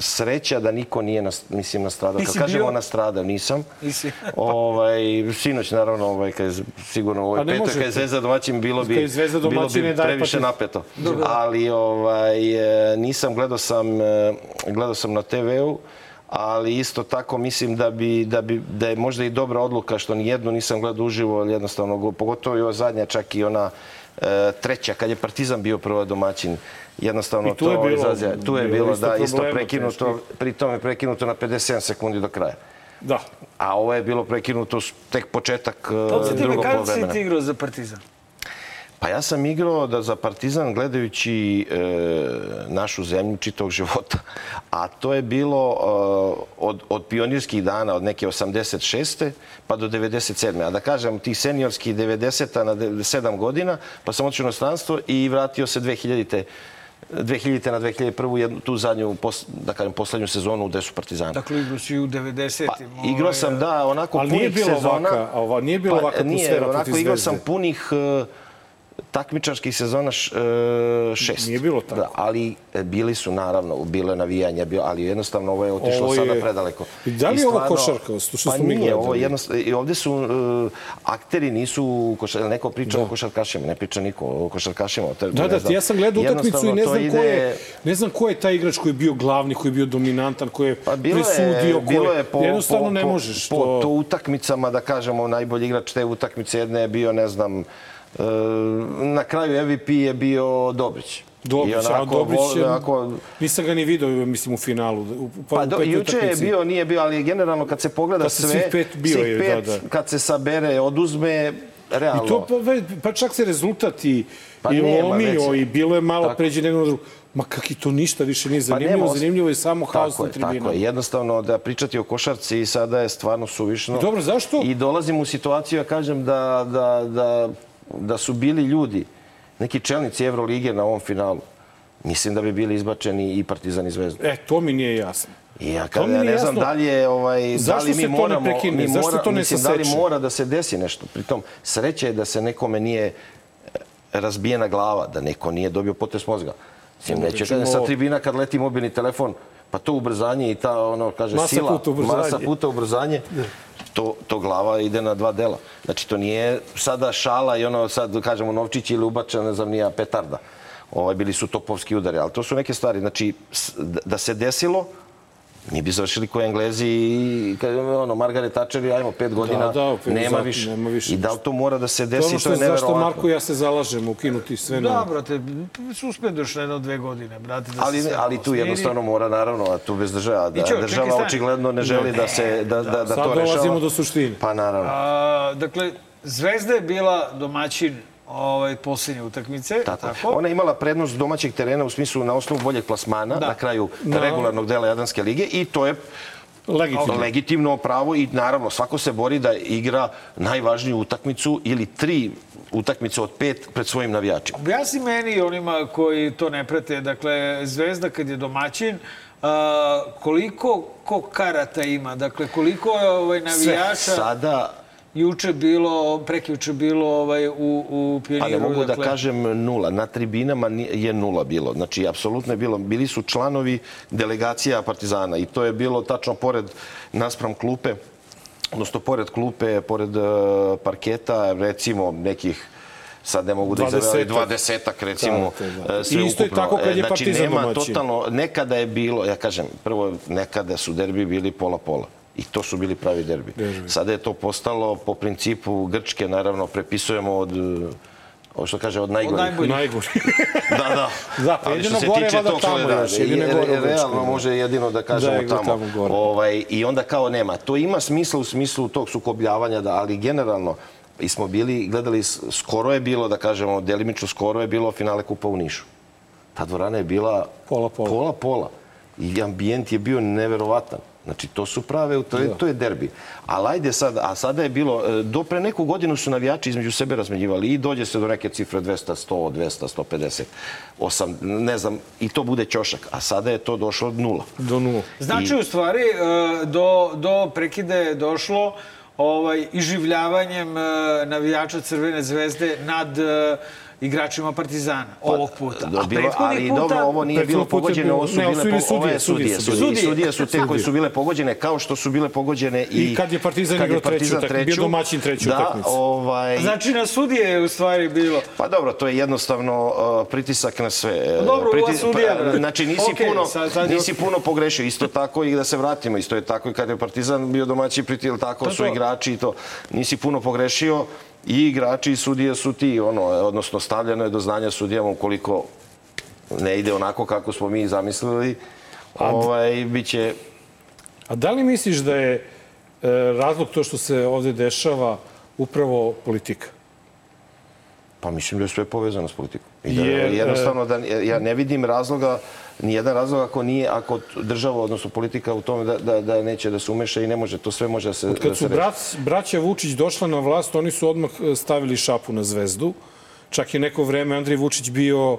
sreća da niko nije, nas, mislim, nastradao. Kad kažemo nastradao, nisam. Nisi. ovaj, sinoć, naravno, ovaj, kad je, sigurno Pa petoj, kad je. Zvezda domaćin, bilo bi, bilo bi daj, pa previše ti- napeto. Ali ovaj, e, nisam, gledao sam, e, gledao sam na TV-u, ali isto tako mislim da bi, da bi da je možda i dobra odluka što ni jednu nisam gledao uživo, ali jednostavno pogotovo i ova zadnja čak i ona e, treća kad je Partizan bio prva domaćin jednostavno I tu je to bilo- izazija. Tu je bilo bilo, isto da, isto prekinuto, pri tome je prekinuto na 57 sekundi do kraja. Da. A ovo je bilo prekinuto tek početak e, Podsjeti me, drugog si polovremena. ti igrao za Partizan? Pa ja sam igrao da za Partizan gledajući e, našu zemlju čitavog života. A to je bilo e, od, od pionirskih dana, od neke 86. pa do 97. A da kažem, tih seniorskih 90. na 7 godina, pa sam otišao u inostranstvo i vratio se 2000. 2000. na 2001. jednu, tu zadnju, pos, da kažem, poslednju sezonu gde su Partizani. Dakle, igrao si u 90-im. Pa, igrao sam, da, onako Ali punih nije bilo sezona. ovaka- ova- nije bilo ovaka nije, onako igrao sam punih e, takmičarskih sezona š, e, šest. Nije bilo tako. Da, ali e, bili su, naravno, bilo je navijanja, ali jednostavno ovo je otišlo Ovo sada je- predaleko. I da li je ovo košarka, što pa nije, ovo gledali? jednostavno, i ovde su e, akteri nisu košar, neko priča o košarkašima, ne priča niko o košarkašima. To, je- Da, da, znam. ja sam gledao utakmicu i ne znam to ko ide- je, ne znam ko je taj igrač koji je bio glavni, koji je bio dominantan, koji je Pa presudio, koji je po, jednostavno po, ne po, možeš. Po, to... to utakmicama, da kažemo, najbolji igrač te utakmice jedne je bio, ne znam, na kraju MVP je bio Dobrić. Dobrić, I a Dobrić je, onako, nisam ga ni video, mislim, u finalu. U, Pa u do, juče je bio, nije bio, ali generalno kad se pogleda Kad se sve, svih pet bio svih je, pet, da, da. kad se sabere, oduzme, realno. I to pa, pa čak se rezultat i, Pa i nema lomio i bilo je malo Tako. pređe na drugo. Ma kak i to ništa više nije zanimljivo, nema os- zanimljivo je samo haos na tribinama. tako je. Jednostavno da pričati o košarci sada je stvarno suvišno. I dobro, zašto? I dolazim u situaciju, ja kažem, da, da, da, da su bili ljudi, neki čelnici Evrolige na ovom finalu. Mislim da bi bili izbačeni i Partizan i Zvezda. E, to mi nije jasno. I ja, To kad, mi ja ne znam jasno. da li je, ovaj, da Zašto li se mi moramo, mi Zašto mora, to ne mislim, da li mora da se desi nešto. Pritom, sreće je da se nekome nije e, razbijena glava, da neko nije dobio potres mozga. Mislim, neće kažem, sa tribina kad leti mobilni telefon, pa to ubrzanje i ta, ono, kaže, Masa sila, puta ubrzanje. masa puta ubrzanje, to, to glava ide na dva dela. Znači, to nije sada šala i ono, sad, kažemo, novčić ili ubačena, ne znam, nija petarda. Ovaj, bili su topovski udari, ali to su neke stvari. Znači, da- da se desilo, mi bi završili ko Englezi i ono, Margaret Thatcher i ajmo pet godina, da, opet, nema, više. nema više I da li to mora da se To je desi, to što, je zašto neverovatno. Marko i ja se zalažemo, ukinuti sve na... Da, brate, suspenduješ na jedno dve godine, brate. Da Ali, se ali tu jednostavno mora, naravno, a tu bez država. Da, čekaj, država čekaj, očigledno ne želi da se da, da, da, Sad to dolazimo rešava. do suštine. Pa naravno. A, dakle, Zvezda je bila domaćin ovaj, posljednje utakmice. Tako. Tako. Ona je imala prednost domaćeg terena u smislu na osnovu boljeg plasmana Da. na kraju Da. regularnog dela Jadranske lige i to je Legitimno. legitimno pravo i naravno svako se bori da igra najvažniju utakmicu ili tri utakmice od pet pred svojim navijačima. Objasni meni i onima koji to ne prate. Dakle, Zvezda kad je domaćin, koliko ko karata ima? Dakle, koliko je ovaj, navijača Sada juče bilo, prekjuče bilo ovaj, u, u Pa Pioniru? ne mogu dakle, da kažem nula. Na tribinama je nula bilo. Znači, apsolutno je bilo. Bili su članovi delegacija Partizana i to je bilo tačno pored naspram klupe, odnosno pored klupe, pored e, parketa, recimo nekih sad ne mogu da izaberam, Dvadesetak. recimo Da, da. sve I isto je ukupno. tako kad je znači, Partizan nema domaćin. totalno, nekada je bilo, ja kažem, prvo nekada su derbi bili pola-pola. I to su bili pravi derbi. Derbi. Sada je to postalo po principu Grčke, naravno, prepisujemo od e, ovo što kaže, od najgorih. najboljih. Najgori. Da, da. Da, Ali jedino što se gore tiče tog tamo da, još, jedino je- gore u Grčkoj, Realno da. može jedino da kažemo Da, je tamo. tamo gore. Ovaj, I onda kao nema. To ima smisla u smislu tog sukobljavanja, da, ali generalno i smo bili, gledali, skoro je bilo, da kažemo, delimično skoro je bilo finale Kupa u Nišu. Ta dvorana je bila Pola, pola. pola, pola. I ambijent je bio neverovatan. Znači, to su prave, to je, to je derbi. Ali ajde sad, a sada je bilo, e, do pre neku godinu su navijači između sebe razmenjivali i dođe se do neke cifre 200, 100, 200, 150, 8, ne znam, i to bude ćošak. A sada je to došlo od nula. Do nula. Znači, u stvari, e, do, do prekida je došlo ovaj, iživljavanjem e, navijača Crvene zvezde nad igračima Partizana ovog puta. Do- A bilo, prethodni ali puta... dobro, ovo nije bilo pogođeno, ovo su ne, bile po- ovo je sudije, sudije. sudije Sudije, sudije su te koje su bile pogođene, kao što su bile pogođene i... I kad je Partizan igrao treću utakmicu, bio domaćin treću da, utakmicu. ovaj, Znači, na sudije je u stvari bilo. Pa dobro, to je jednostavno uh, pritisak na sve. Pa dobro, Priti- ova sudija, pa. Znači nisi, Okej, puno, sad- sad nisi puno pogrešio. Isto tako i da se vratimo. Isto je tako i kad je Partizan bio domaći priti, ili tako su igrači i to. Nisi puno pogrešio i igrači i sudije su ti, ono, odnosno stavljeno je do znanja sudijama ukoliko ne ide onako kako smo mi zamislili, ovaj, bit će A da li misliš da je e, razlog to što se ovde dešava upravo politika? Pa mislim da je sve povezano s politikom. I da, Jer, jednostavno da ja ne vidim razloga, ni jedan razlog ako nije, ako država, odnosno politika u tome da, da, da neće da se umeša i ne može, to sve može da se, da Kad se su brat, braća Vučić došla na vlast, oni su odmah e, stavili šapu na zvezdu. Čak je neko vreme Andrej Vučić bio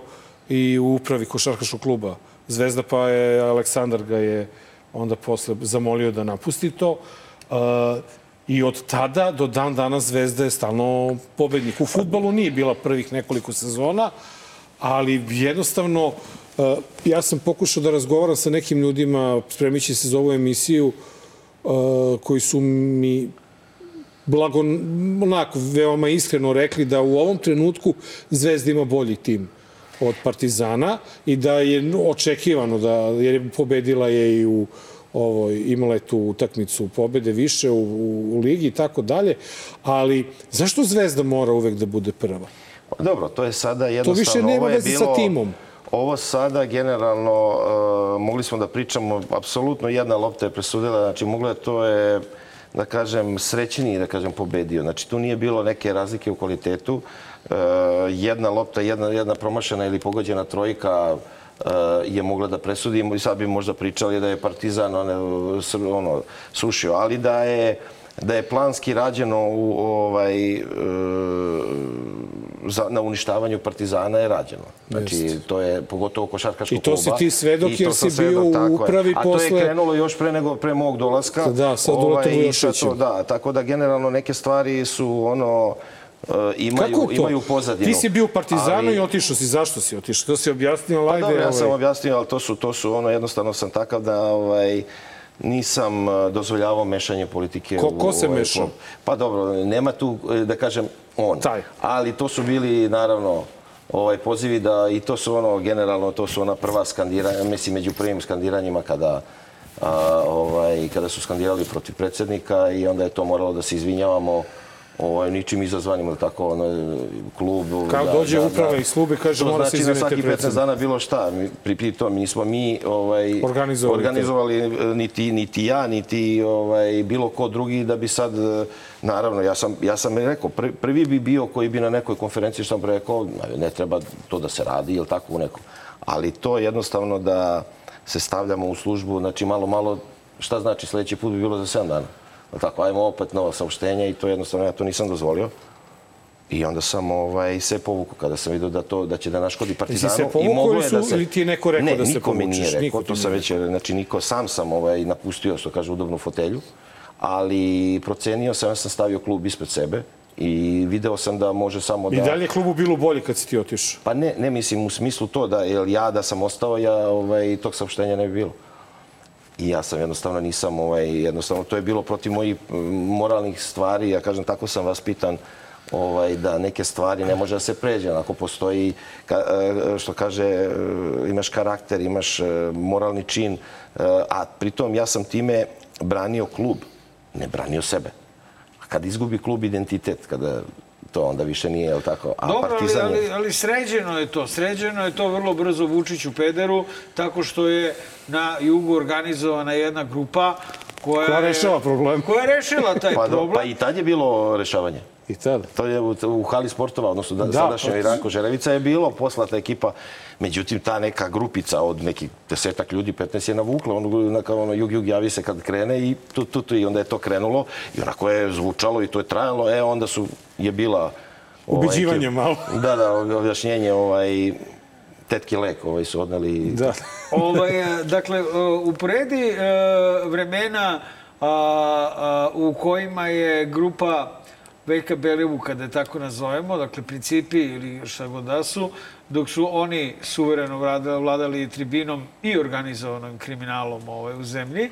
i u upravi košarkaškog kluba Zvezda, pa je Aleksandar ga je onda posle zamolio da napusti to. Uh, I od tada do dan danas Zvezda je stalno pobednik. U futbolu nije bila prvih nekoliko sezona, ali jednostavno ja sam pokušao da razgovaram sa nekim ljudima spremići se za ovu emisiju koji su mi blago, onako, veoma iskreno rekli da u ovom trenutku Zvezda ima bolji tim od Partizana i da je očekivano da jer je pobedila je i u ovoj, imala je tu utakmicu pobede više u, u, u ligi i tako dalje, ali zašto Zvezda mora uvek da bude prva? Dobro, to je sada jednostavno... više nema veze sa timom. Ovo sada generalno, uh, mogli smo da pričamo, apsolutno jedna lopta je presudila, znači je to je, da kažem, srećniji, da kažem, pobedio. Znači tu nije bilo neke razlike u kvalitetu. Uh, jedna lopta, jedna, jedna promašena ili pogođena trojka, uh, je mogla da presudi i sad bi možda pričali da je Partizan ono, ono, srušio, ali da je da je planski rađeno u ovaj e, za, na uništavanju Partizana je rađeno. Znači Jeste. to je pogotovo košarkaškog I to kluba. si ti svedok jer sam si bio u upravi A to posle- je krenulo još pre nego pre mog dolaska. Ovaj, Da, sa sad Vujoševićem. to, Da, tako da generalno neke stvari su ono e, imaju, Kako to? imaju pozadinu. Ti si bio u Partizanu Ali- i otišao si. Zašto si otišao? To si objasnio, Pa ajde. dobro, ja sam ovaj. objasnio, ali to su, to su ono, jednostavno sam takav da ovaj, nisam dozvoljavao mešanje politike Ko- ko se ovaj mešao? Pa dobro, nema tu, eh, da kažem, on. Taj. Ali to su bili, naravno, ovaj pozivi da, i to su ono, generalno, to su ona prva skandiranja, mislim, među prvim skandiranjima kada a, ovaj, kada su skandirali protiv predsjednika i onda je to moralo da se izvinjavamo ovaj, ničim izazvanim, ili tako, ono, klub... Kao dođe uprava iz slube, kaže, To mora se znači na izvinite svaki 15 predsjedniku. dana bilo šta. Pri, pri tom nismo mi ovaj, Organizovali organizovali e, niti, niti ja, niti ovaj, bilo ko drugi da bi sad, e, naravno, ja sam, ja sam i rekao, prvi bi bio koji bi na nekoj konferenciji što sam rekao, ne treba to da se radi, ili tako u nekom. Ali to jednostavno da se stavljamo u službu, znači malo, malo, šta znači sledeći put bi bilo za 7 dana. Tako, ajmo opet nova saopštenja i to jednostavno ja to nisam dozvolio. I onda sam ovaj, se povukao kada sam vidio da, to, da će da naškodi Partizanu. se povukao ili je su- da se... ili ti je neko rekao ne, da se niko mi nije povučeš? rekao, Niko ti to nije sam već, znači niko, sam sam ovaj, napustio, što kaže, udobnu fotelju, ali procenio sam, ja sam stavio klub ispred sebe i video sam da može samo da... I dalje je klubu bilo bolje kad si ti otišao. Pa ne, ne mislim u smislu to da, jer ja da sam ostao, ja ovaj, tog saopštenja ne bi bilo. I ja sam jednostavno nisam, ovaj, jednostavno to je bilo protiv mojih mm, moralnih stvari, ja kažem tako sam vaspitan ovaj, da neke stvari ne može da se pređe. Ako postoji, e, što kaže, e, imaš karakter, imaš e, moralni čin, a pritom ja sam time branio klub, ne branio sebe. A kad izgubi klub identitet, kada to onda više nije, jel tako? A Dobro, ali, Partizan je... ali, ali sređeno je to. Sređeno je to vrlo brzo Vučić u Pederu, tako što je na jugu organizovana jedna grupa koja, Koja je- rešava problem. Koja je rešila taj Pa, problem. pa i tad je bilo rešavanje. I tada. To je u, u hali sportova, odnosno da, Da, sadašnjoj pa- Iranko Žerevica je bilo poslata ekipa. Međutim, ta neka grupica od nekih desetak ljudi, 15 je navukla. Ono, na, kao ono, jug, jug javi se kad krene i tu, tu, tu, i onda je to krenulo. I onako je zvučalo i to je trajalo. E, onda su, je bila... ovaj, Ubeđivanje malo. Da, da, objašnjenje, ovaj, tetki lek ovaj, su odneli. Da. ovaj, e, dakle, e, uporedi e, vremena a, a, u kojima je grupa Veljka Belivuka, da je tako nazovemo, dakle principi ili šta god da su, dok su oni suvereno vladali, tribinom i organizovanim kriminalom ovaj, u zemlji.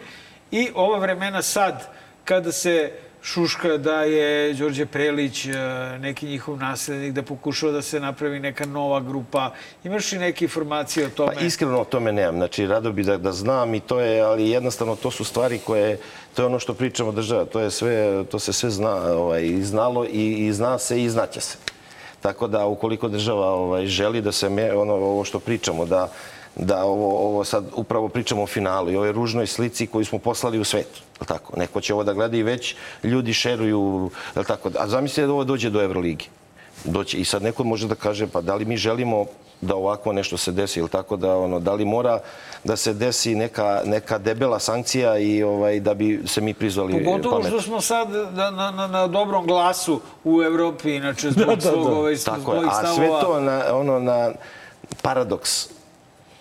I ova vremena sad, kada se šuška da je Đorđe Prelić e, neki njihov naslednik, da pokušava da se napravi neka nova grupa. Imaš li neke informacije o tome? Pa iskreno o tome nemam. Znači, rado bi da, da znam i to je, ali jednostavno to su stvari koje, to je ono što pričamo država, to je sve, to se sve zna, ovaj, znalo i, i zna se i znaće se. Tako da ukoliko država ovaj, želi da se, me, ono, ovo što pričamo, da, da ovo, ovo sad upravo pričamo o finalu i ovoj ružnoj slici koju smo poslali u svet. Tako? Neko će ovo da gleda i već ljudi šeruju. Tako? A zamislite da ovo dođe do Euroligi. Doći, I sad neko može da kaže, pa da li mi želimo da ovako nešto se desi, ili tako da ono, da li mora da se desi neka, neka debela sankcija i ovaj, da bi se mi prizvali Pogotovo pamet. što smo sad na, na, na, dobrom glasu u Evropi, inače zbog svog ovaj, Tako svojih A sve to na, ono, na, paradoks.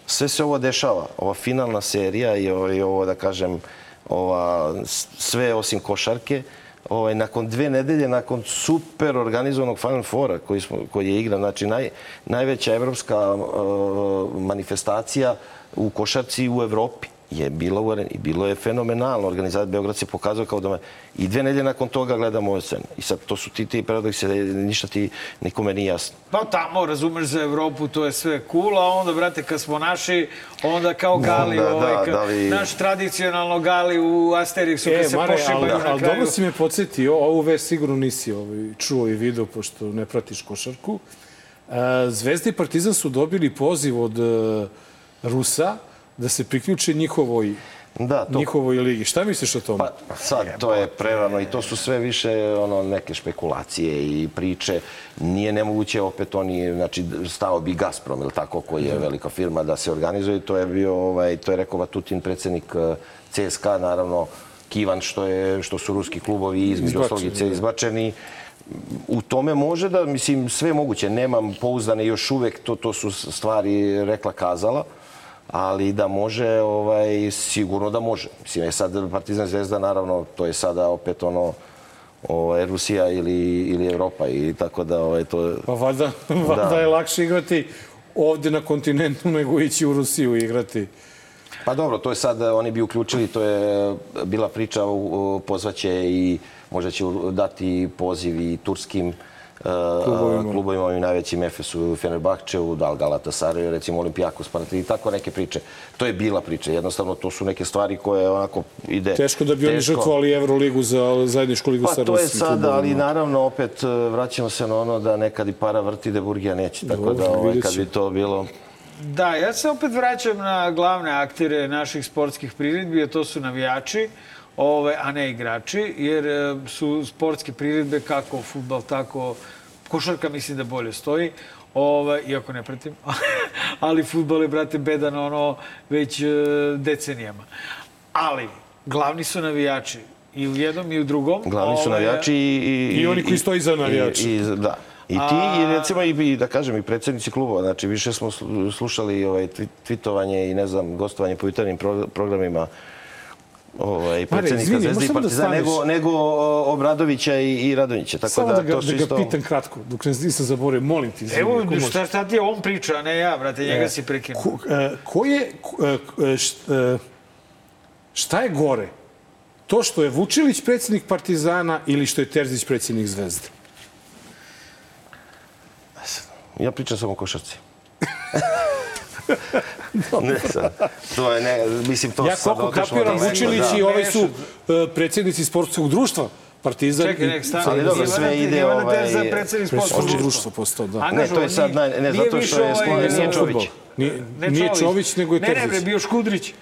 Sve se ovo dešava, ova finalna serija i ovo, i ovo da kažem, ova, sve osim košarke, ovaj, nakon dve nedelje, nakon super organizovanog Final Fora koji, smo, koji je igran, znači naj, najveća evropska uh, manifestacija u košarci u Evropi je bila u areni i bilo je fenomenalno. Organizacija Beograd se pokazao kao doma. I dve nedelje nakon toga gledamo ove scene. I sad to su ti ti paradoksi, da ništa ti nikome nije jasno. Pa tamo, razumeš, za Evropu to je sve cool, a onda, brate, kad smo naši, onda kao gali, Da, ovaj, da, ka- da li- naš tradicionalno gali u Asterixu, E, kad se pošibaju na ali kraju. dobro si me podsjetio, ovu vest sigurno nisi ovaj, čuo i video, pošto ne pratiš košarku. E, Zvezda i Partizan su dobili poziv od e, Rusa da se priključe njihovoj, Da, to njihovoj ligi. Šta misliš o tome? Pa sad to je prerano i to su sve više ono neke špekulacije i priče. Nije nemoguće opet oni znači stao bi Gazprom ili tako koji je velika firma da se organizuje. To je bio ovaj to je rekao Vatutin predsjednik eh, CSKA naravno Kivan što je što su ruski klubovi između Izbačeni, da. izbačeni u tome može da, mislim, sve moguće. Nemam pouzdane još uvek, to, to su stvari rekla kazala, ali da može, ovaj, sigurno da može. Mislim, je sad Partizan Zvezda, naravno, to je sada opet ono, ovaj, Rusija ili, ili Evropa i tako da ovaj, to... Pa valjda, valjda je lakše igrati ovde na kontinentu nego ići u Rusiju igrati. Pa dobro, to je sad, oni bi uključili, to je bila priča, pozvaće i možda će dati poziv i turskim Klubovima. klubovima, klubovima i najvećim Efesu, Fenerbahčevu, da li Galatasaraju, recimo Olimpijakos, i tako neke priče. To je bila priča. Jednostavno, to su neke stvari koje onako ide... Teško da bi oni žrtvovali Euroligu za zajedničku ligu Pa sa to je ruskim sada, ali naravno opet e, vraćamo se na ono da nekad i para vrti, da Burgija neće. Tako da ovaj, kad bi to bilo... Da, ja se opet vraćam na glavne aktere naših sportskih priredbi, a to su navijači, ove, a ne igrači, jer e, su sportske priredbe kako futbal, tako košarka mislim da bolje stoji. Ove, iako ne pratim, ali futbol je, brate, bedan ono već e, decenijama. Ali, glavni su navijači. I u jednom i u drugom. Glavni su navijači i... I oni koji stoje iza navijača. I, i, da. I ti, i recimo, i, i da kažem, i predsjednici klubova. Znači, više smo slu- slušali ovaj, tvi- twitovanje i, ne znam, gostovanje po jutarnjim pro- programima ovaj, predsjednika Zvezde i da Partizana, staneš? nego, nego Obradovića i, i Radonjića. Tako Samo da, da ga, to da ga isto... pitam kratko, dok ne nisam zaboravio, molim ti. izvini, Evo, ako možeš. šta, šta ti je on priča, a ne ja, brate, njega si prekinuo. Ko, e, ko je, e, e, š- e, šta je gore? To što je Vučilić predsjednik Partizana ili što je Terzić predsjednik Zvezde? Ja pričam samo o košarci. ne, sad, to je, ne, mislim, to Ja sad koliko otišlo kapiram, daleko, Vučilić da. i ovaj su e, predsjednici sportskog društva. Partizan Čekaj, nek stani. Ali dobro, sve ide, ovaj, za predsjednik sportskog sportsko društva. društvo postao, da. Ne, to je sad ne, zato što je ovaj, Ne samo Čović. Nije, Ne nije Čović, nego je Ne, ne, Terzić. bre, bio Škudrić.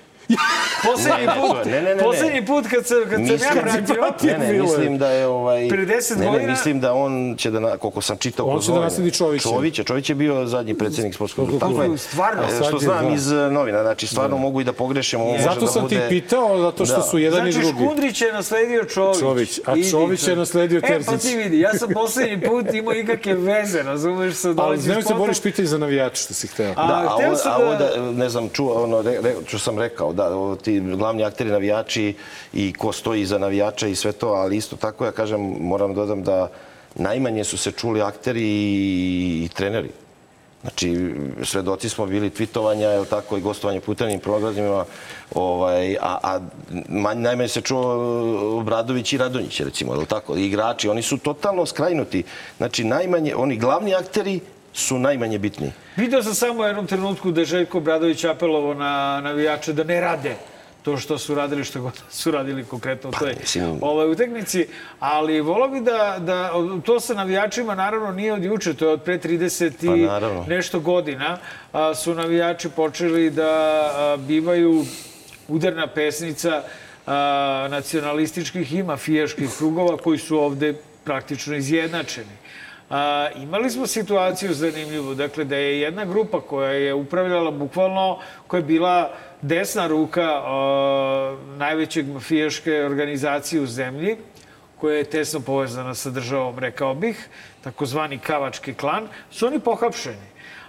Poslednji put, je- ne, ne, ne, ne. poslednji put kad sam, kad sam ja Mislim- pratio, Ne, ne, je. mislim da je ovaj... Pre 10 ne, godina- Ne, mislim da on će da, na- koliko sam čitao... On će da nasledi Čovića. Čovića. Čović je bio zadnji predsjednik sportskog Sportskog društva. kluba. Stvarno? E, Što je, znam da. iz e, novina. Znači, stvarno mogu i da pogrešim. Ovo može Zato da sam ti pitao, zato što Da. su jedan Znači, i drugi. Škundrić je nasledio Čović. Čović, a Čović je nasledio E, pa Terzić. ti vidi, ja sam poslednji put imao ikakve veze, razumeš sa Ali domaćim nemoj se boriš pitanje za navijače što si hteo. Da, a, ovo, da- da, ne znam, čuo, ono, što sam rekao, da, ovo, ti glavni akteri navijači i ko stoji iza navijača i sve to, ali isto tako, ja kažem, moram da dodam da najmanje su se čuli akteri i, i treneri. Znači, svedoci smo bili tvitovanja, je tako, i gostovanja po jutarnjim programima, ovaj, a, a manj, najmanje se čuo Obradović i Radonjić, recimo, je tako? Igrači, oni su totalno skrajnuti. Znači, najmanje, oni glavni akteri su najmanje bitni. Video sam samo u jednom trenutku da je Željko Bradović apelovao na navijače da ne rade to što su radili, što god su radili konkretno u toj mislim- ovaj, utakmici. Ali volao bi da, da to sa navijačima naravno nije od juče, to je od pre 30 i Pa, naravno. nešto godina. A, su navijači počeli da a, bivaju udarna pesnica a, nacionalističkih i mafijaških krugova koji su ovde praktično izjednačeni. A, imali smo situaciju zanimljivu, dakle da je jedna grupa koja je upravljala bukvalno, koja je bila desna ruka a, najvećeg mafijaške organizacije u zemlji, koja je tesno povezana sa državom, rekao bih, takozvani Kavački klan, su oni pohapšeni.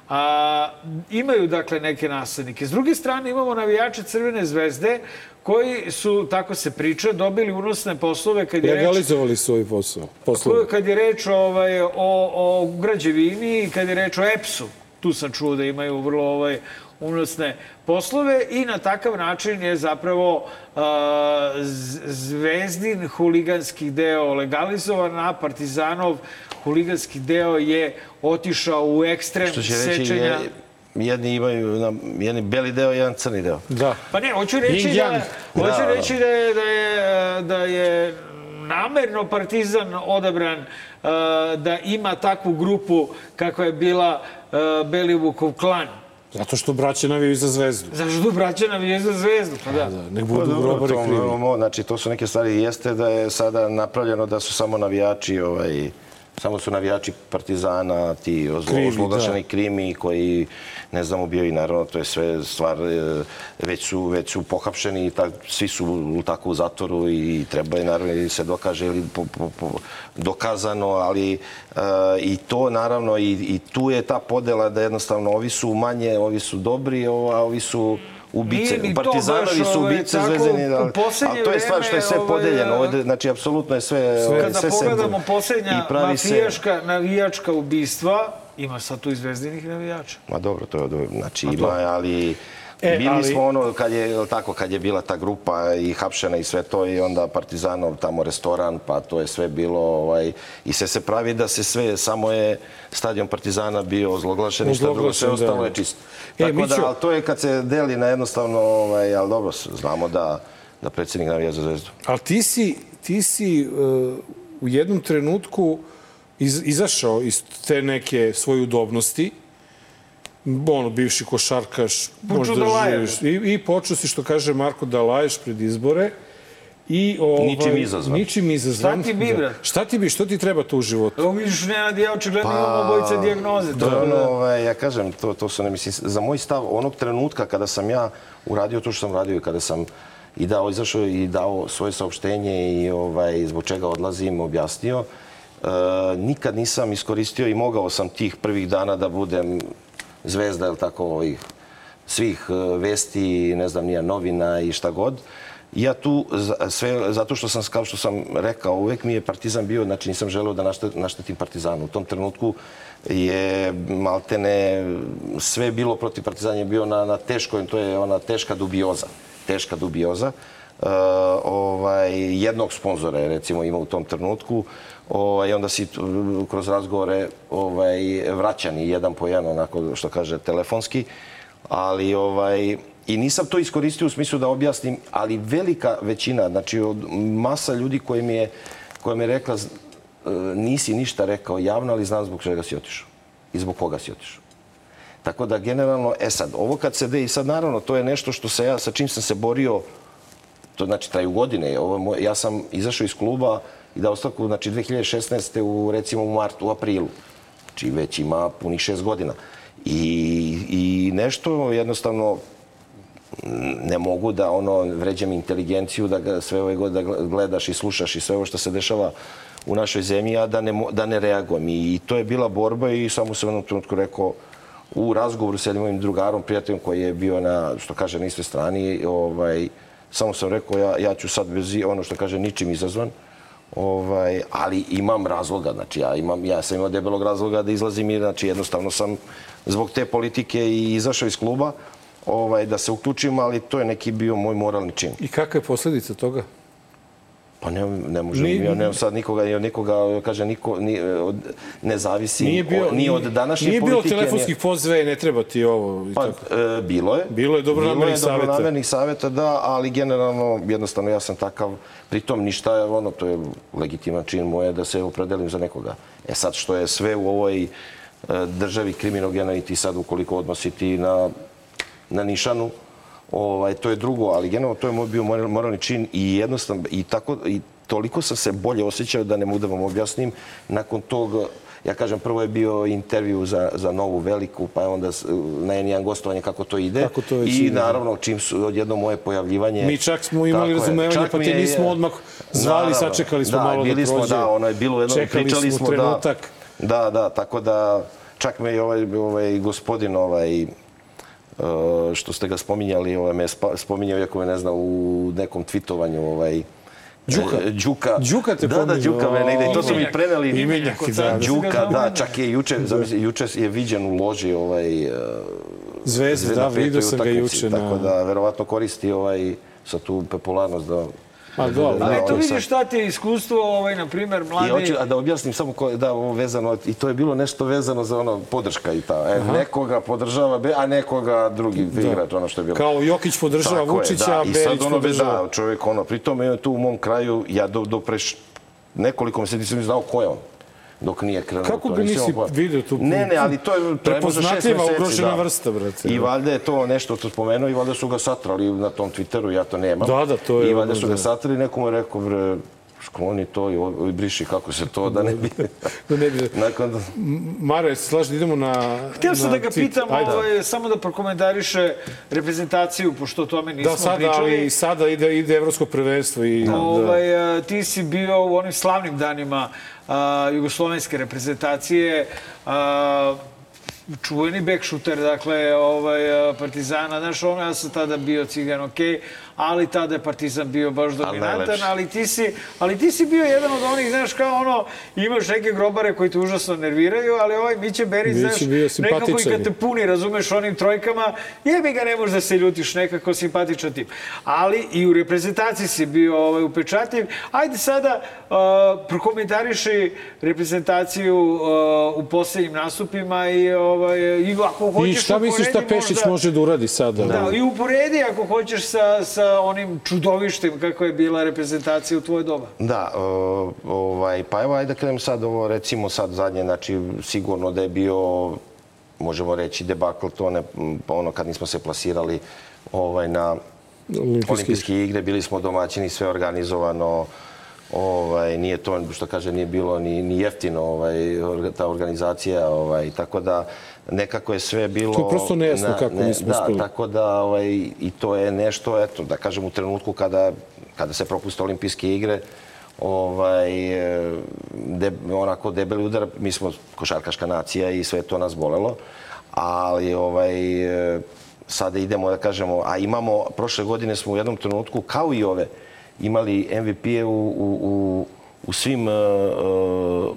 a, imaju dakle neke naslednike. S druge strane imamo navijače Crvene zvezde koji su, tako se priča, dobili unosne poslove kad je reč Legalizovali su ovaj posao. Poslove. kad je reč ovaj, o, o građevini i kad je reč o EPS-u. Tu sam čuo da imaju vrlo ovaj, unosne poslove i na takav način je zapravo uh, zvezdin huliganski deo legalizovan, a Partizanov huliganski deo je otišao u ekstrem Što će reći, sečenja. je, jedni imaju na, jedan beli deo, jedan crni deo. Da. Pa ne, hoću reći, da, hoću Da, da. reći da je, da je, da je namerno Partizan odabran uh, da ima takvu grupu kakva je bila uh, Belivukov klan. Zato što braće navijaju za zvezdu. Zašto braća navije za zvezdu? Pa da. Da, nek Pa budu dobro, grobari krivi. znači, to su neke stvari. Jeste da je sada napravljeno da su samo navijači, ovaj, samo su navijači Partizana, ti ozloglašeni da. krimi koji, ne znam, ubijaju. Naravno, to je sve stvar, e, već su, već su pohapšeni i tak, svi su u- tako u zatvoru i treba je naravno se dokaže ili po, po, po, dokazano, ali e, i to naravno i, i tu je ta podela da jednostavno ovi su manje, ovi su dobri, a ovi su ubice. Partizanovi su ovaj, ubice, tako, zvezdani, u ali, to je stvar što je sve ovaj, podeljeno. Ovde, znači, apsolutno je sve... ovaj, Kada sve pogledamo poslednja pravi se- mafijaška, navijačka ubistva, ima sad tu i zvezdinih navijača. Ma dobro, to je, znači ima, ali... E, Bili ali- smo ono kad je tako kad je bila ta grupa i hapšena i sve to i onda Partizanov tamo restoran pa to je sve bilo ovaj i sve se pravi da se sve samo je stadion Partizana bio ozloglašen i šta drugo sve Ozloglašen, da. ostalo je čisto. E, Tako da Mićo- ali to je kad se deli na jednostavno ovaj al dobro znamo da da predsjednik navija za zvezdu. Ali ti si, ti si uh, u jednom trenutku iz, izašao iz te neke svoje udobnosti, ono, bivši košarkaš, možda da živiš, i, i počeo si, što kaže Marko, da laješ pred izbore. I, ovaj, Ničim izazvan. Ničim izazvan. Šta ti bi, Da. brat? Šta ti bi, što ti treba to u životu? Evo vidiš, Nenad ja očigledno imamo obojica dijagnoze. To je tako ono, da- ovaj, ja kažem, to, to su, ne mislim, za moj stav, onog trenutka kada sam ja uradio to što sam radio i kada sam i dao, izašao i dao svoje saopštenje i ovaj, zbog čega odlazim, objasnio, e, nikad nisam iskoristio i mogao sam tih prvih dana da budem zvezda, ili tako, ovih, svih e, vesti, ne znam, nija novina i šta god. Ja tu, sve, zato što sam, kao što sam rekao, uvek mi je Partizan bio, znači nisam želeo da naštet- naštetim Partizanu. U tom trenutku je maltene sve bilo protiv Partizana je bio na, na teškoj, to je ona teška dubioza. Teška dubioza. E, ovaj, jednog sponzora je recimo imao u tom trenutku. Ovaj, onda si tu, kroz razgovore ovaj, vraćani jedan po jedan, onako što kaže telefonski. Ali ovaj, i nisam to iskoristio u smislu da objasnim, ali velika većina, znači od masa ljudi koji mi je, koja mi je rekla e, nisi ništa rekao javno, ali znam zbog čega si otišao i zbog koga si otišao. Tako da generalno, e sad, ovo kad se de i sad naravno to je nešto što se ja, sa čim sam se borio, to znači traju godine. Ovo ja sam izašao iz kluba i dao ostavku, znači 2016. u recimo u martu, u aprilu. Znači već ima punih šest godina. I, i nešto jednostavno ne mogu da ono vređam inteligenciju da ga sve ove godine gledaš i slušaš i sve ovo što se dešava u našoj zemlji, a da ne, da ne reagujem. I, I to je bila borba i samo sam u jednom trenutku rekao u razgovoru sa jednim mojim drugarom, prijateljem koji je bio na, što kaže, na istoj strani, ovaj, samo sam rekao ja, ja ću sad bez ono što kaže ničim izazvan, Ovaj, ali imam razloga, znači ja, imam, ja sam imao debelog razloga da izlazim i znači jednostavno sam zbog te politike i izašao iz kluba ovaj, da se uključim, ali to je neki bio moj moralni čin. I kakva je posljedica toga? Pa ne, ne možem, Ni- ja nemam sad nikoga, ja nikoga, kaže, niko, ni, od, ne zavisi Nije bio, ni od današnje nije bilo politike. telefonskih poziva, "E, ne treba ti ovo. i Pa, tako. e, bilo je. Bilo je dobronamernih Bilo je saveta. dobronamernih saveta, da, ali generalno, jednostavno, ja sam takav, pritom ništa, je ono, to je legitiman čin moje da se opredelim za nekoga. E sad, što je sve u ovoj e, državi kriminogena i ti sad ukoliko odnositi na, na nišanu, ovaj, to je drugo, ali generalno to je moj bio moral- moralni čin i jednostavno, i tako, i toliko sam se bolje osjećao da ne mogu da vam objasnim. Nakon tog, ja kažem, prvo je bio intervju za, za novu veliku, pa je onda na N1 gostovanje kako to ide. Kako to I ide. naravno, čim su odjedno moje pojavljivanje... Mi čak smo imali je. razumevanje, pa te nismo odmah zvali, Naravno. sačekali smo da, malo da bili smo, prođe. da, ono je bilo jedno, Čekali pričali smo smo, trenutak. Da, da, da, tako da čak me i ovaj, ovaj gospodin ovaj, što ste ga spominjali, ovaj, me spominjao, iako me ne zna, u nekom tvitovanju, ovaj, Đuka? e, Đuka. Đuka te Da, da, pominjao. Đuka me negde. I to su mi preneli. Imenjak, da. Đuka, da, čak je juče, zamisli, juče je viđen u loži ovaj, e, Zvezda, da, vidio sam ga juče. Tako da, verovatno koristi ovaj, sa tu popularnost da... A, dobro, da, Ali sad- vidiš šta ti je iskustvo, ovaj, na primjer, I mladi... hoću, a da objasnim samo ko, da ovo vezano i to je bilo nešto vezano za ono podrška i ta. E, nekoga podržava, a nekoga drugi igrač, ono što je bilo. Kao Jokić podržava Tako je, Vučića, da. a I Berić sad ono, be, podržava. da, čovjek ono, pritom je tu u mom kraju, ja do, do preš nekoliko mjeseci nisam ni znao ko je on dok nije krenuo. Kako ga nisam nisi vidio tu? Ne, ne, ali to je... Prepoznatljiva, ugrožena da. vrsta, brate. I valjda je to nešto što spomenuo i valjda su ga satrali na tom Twitteru, ja to nemam. Da, da, to je I valjda su ga da. satrali, nekomu je rekao, bre, skloni to i, briši kako se to, da ne bi... Da ne bi... Nakon da... Mare, se slaži da idemo na... Htio sam na da ga cit? pitam, Ajde. ovaj, samo da prokomentariše reprezentaciju, pošto o tome nismo Da, sada, pričali. ali sada ide, ide evropsko prvenstvo i... Da. Ovaj, a, ti si bio u onim slavnim danima a, jugoslovenske reprezentacije. A, čuveni shooter, dakle, ovaj, a, Partizana. Znaš, ono, ja sam tada bio cigan, okej, ali tada je Partizan bio baš dominantan, ali ti, si, ali ti si bio jedan od onih, znaš, kao ono, imaš neke grobare koji te užasno nerviraju, ali ovaj Miće Berić, znaš, nekako i simpatičan kad te puni, razumeš, onim trojkama, jebi ga, ne možeš da se ljutiš, nekako simpatičan tip. Ali i u reprezentaciji si bio ovaj, upečatljiv. Ajde sada, uh, prokomentariši reprezentaciju uh, u posljednjim nastupima i, ovaj, i ako hoćeš... I šta misliš uporedi Pešić možda- može da uradi sada? Da, i uporedi ako hoćeš sa, sa onim čudovištem kako je bila reprezentacija u tvoje doba. Da, ovaj, pa evo ajde da krenem sad ovo, recimo sad zadnje, znači sigurno da je bio, možemo reći, debakl to ne, ono kad nismo se plasirali ovaj, na Olimpijski. olimpijske igre, bili smo domaćini, sve organizovano, ovaj, nije to, što kaže, nije bilo ni, ni jeftino ovaj, ta organizacija, ovaj, tako da nekako je sve bilo... To je prosto nejasno kako nismo da, uspeli. tako da ovaj, i to je nešto, eto, da kažem, u trenutku kada, kada se propuste olimpijske igre, ovaj, de, onako debeli udar, mi smo košarkaška nacija i sve to nas bolelo, ali ovaj, sada idemo da kažemo, a imamo, prošle godine smo u jednom trenutku, kao i ove, imali MVP-e u, u, u, u svim uh,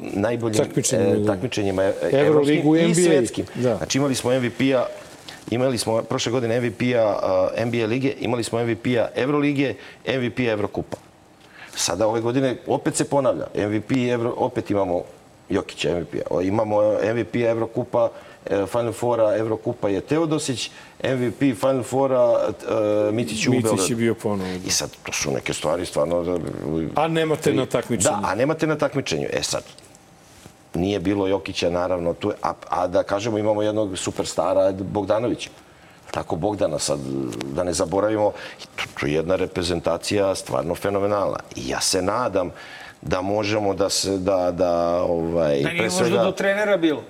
najboljim Takmičenjima, e, da. takmičenjima evropskim i NBA. svetskim. Da. Znači imali smo MVP-a Imali smo prošle godine MVP-a uh, NBA lige, imali smo MVP-a Evrolige, MVP-a Evrokupa. Sada ove godine opet se ponavlja. MVP Evro, opet imamo Jokića MVP-a. Imamo MVP Evrokupa, Final Fora Evrokupa je Teodosić, MVP Final Fora e, Mitić u Mitić Beogradu. je bio ponovo. I sad, to su neke stvari stvarno... Da, A nemate na takmičenju. Da, a nemate na takmičenju. E sad, nije bilo Jokića, naravno, tu, je- a, a da kažemo imamo jednog superstara, Bogdanovića. Tako Bogdana sad, da ne zaboravimo, to, to je jedna reprezentacija stvarno fenomenalna. I ja se nadam da možemo da se, da, da ovaj, Da nije možda do trenera bilo.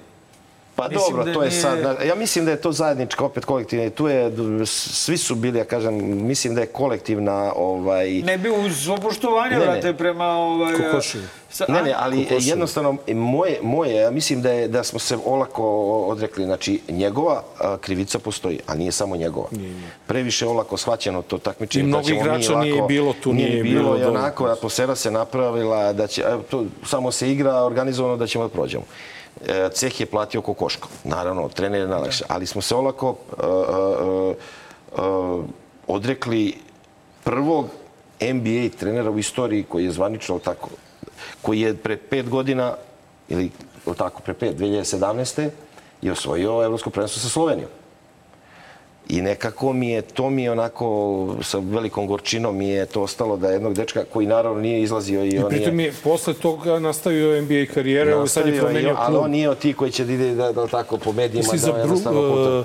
Pa Mislim dobro, da to je nije- sad, ja mislim da je to zajednička, opet kolektivna, tu je, svi su bili, ja kažem, mislim da je kolektivna, ovaj, Ne bi uz opuštovanje, Ne, ne. vrate, prema... Ovaj, Kokoševu. sa- Ne, ne, ali Kokoševu. jednostavno moje, moje, ja mislim da je da smo se olako odrekli, znači njegova krivica postoji, a nije samo njegova. Previše olako shvaćeno to takmičenje. I da mnogo ćemo mi igrača lako- nije bilo tu, nije, nije ni bilo, bilo i onako atmosfera se napravila da će to samo se igra organizovano da ćemo da prođemo. E, Ceh je platio kokoško. Naravno, trener je najlakše, ali smo se olako e, e, e, e, odrekli prvog NBA trenera u istoriji koji je zvanično tako, koji je pre pet godina, ili tako, pre pet, 2017. je osvojio evropsko prvenstvo sa Slovenijom. I nekako mi je, to mi je onako, sa velikom gorčinom mi je to ostalo da jednog dečka koji naravno nije izlazio i, I on pritom je posle toga nastavio NBA karijere, ovo sad je nastavio promenio i- Ali klub. on nije od tih koji će da ide da, da tako po medijima, za da Bru, potom- e,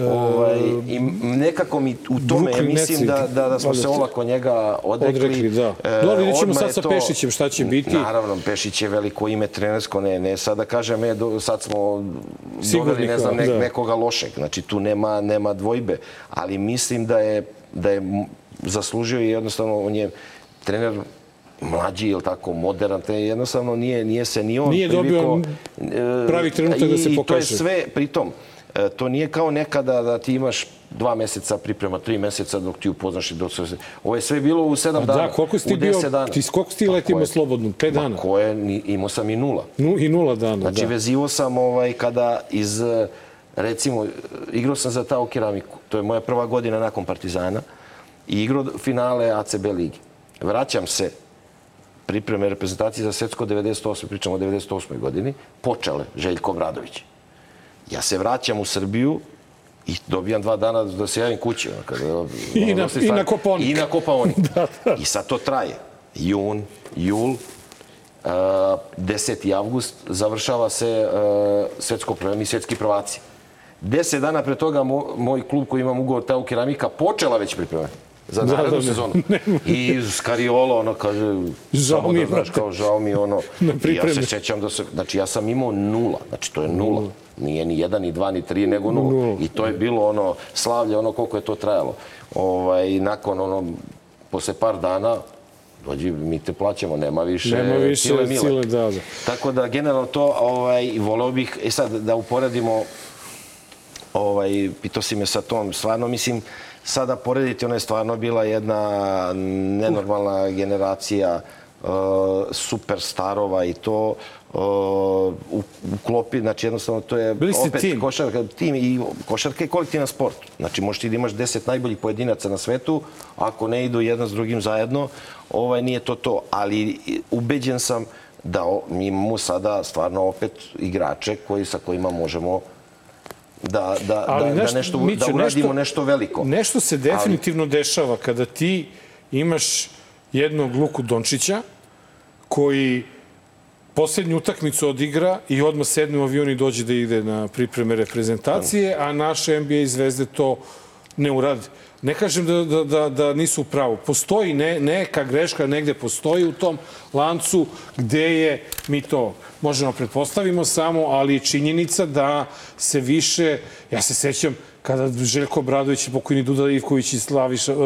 Ovaj, I m- nekako mi u tome, Brooklyn mislim da, da, da smo se olako njega odrekli. Odrekli, da. E, Dobro, vidjet ćemo sad je sa to- Pešićem šta će biti. Naravno, Pešić je veliko ime trenersko, ne, ne sad da kažem, e, do, sad smo Sigurni doveli, ne znam, nek, da. nekoga lošeg. Znači, tu nema, nema dvojbe. Ali mislim da je, da je zaslužio i jednostavno on je trener mlađi, ili tako, modern, te jednostavno nije, nije se ni on Nije dobio privikao, e, pravi trenutak da se i, I to je pokaže. sve, pritom, e, to nije kao nekada da ti imaš dva meseca priprema, tri meseca dok ti upoznaš i dok se... Ovo je sve bilo u sedam dana. da, koliko si u bio, deset dana. ti koliko si ti letimo slobodno? Pet dana? ko je, imao sam i nula. Nu, I nula dana, Znači, da. vezivo sam ovaj, kada iz, eh, recimo, igrao sam za Tao keramiku. To je moja prva godina nakon Partizana. I igrao finale ACB ligi. Vraćam se pripreme reprezentacije za svetsko 98. Pričamo o 98. godini. Počele Željko Bradović. Ja se vraćam u Srbiju i dobijam dva dana da se javim kući. ono, Kada, I na- ono, se i na Kopaonik. I na Kopaonik. I sad to traje. Jun, jul, Uh, 10. avgust završava se uh, svetsko prvenstvo i svetski prvaci. 10 dana pre toga mo, moj klub koji imam ugovor Tau Keramika počela već pripreme za Da, narednu da, ne. sezonu. I Skariolo, ono, kaže, Žao samo mi da znaš, kao žao mi ono, i ja se sećam da se, znači ja sam imao nula, znači to je nula. Nije ni jedan, ni dva, ni tri, nego nula. I to je bilo ono slavlje, ono koliko je to trajalo. Ovaj, nakon ono, posle par dana, dođi, mi te plaćamo, nema više Nema više sile mile. sile, da, da. Tako da generalno to ovaj voleo bih e sad da uporedimo ovaj pitao si me sa tom stvarno mislim sada porediti ona je stvarno bila jedna nenormalna generacija superstarova i to uh, uklopi, znači jednostavno to je Bili opet tim. košarka, tim i košarka je kolektivan sport. Znači možeš ti da imaš deset najboljih pojedinaca na svetu, ako ne idu jedan s drugim zajedno, ovaj nije to to. Ali ubeđen sam da mi imamo sada stvarno opet igrače koji sa kojima možemo da, da, Ali da, nešto- da, nešto, Mićo, da uradimo nešto- nešto, veliko. Nešto se definitivno dešava kada ti imaš jednog Luku Dončića koji posljednju utakmicu odigra i odmah sedne u avion i dođe da ide na pripreme reprezentacije, a naše NBA zvezde to ne urade. Ne kažem da, da, da, da nisu u pravu. Postoji ne, neka greška, negde postoji u tom lancu gde je, mi to možemo pretpostavimo samo, ali je činjenica da se više, ja se sećam kada Željko Bradović i pokojni Duda Ivković i Slaviša uh,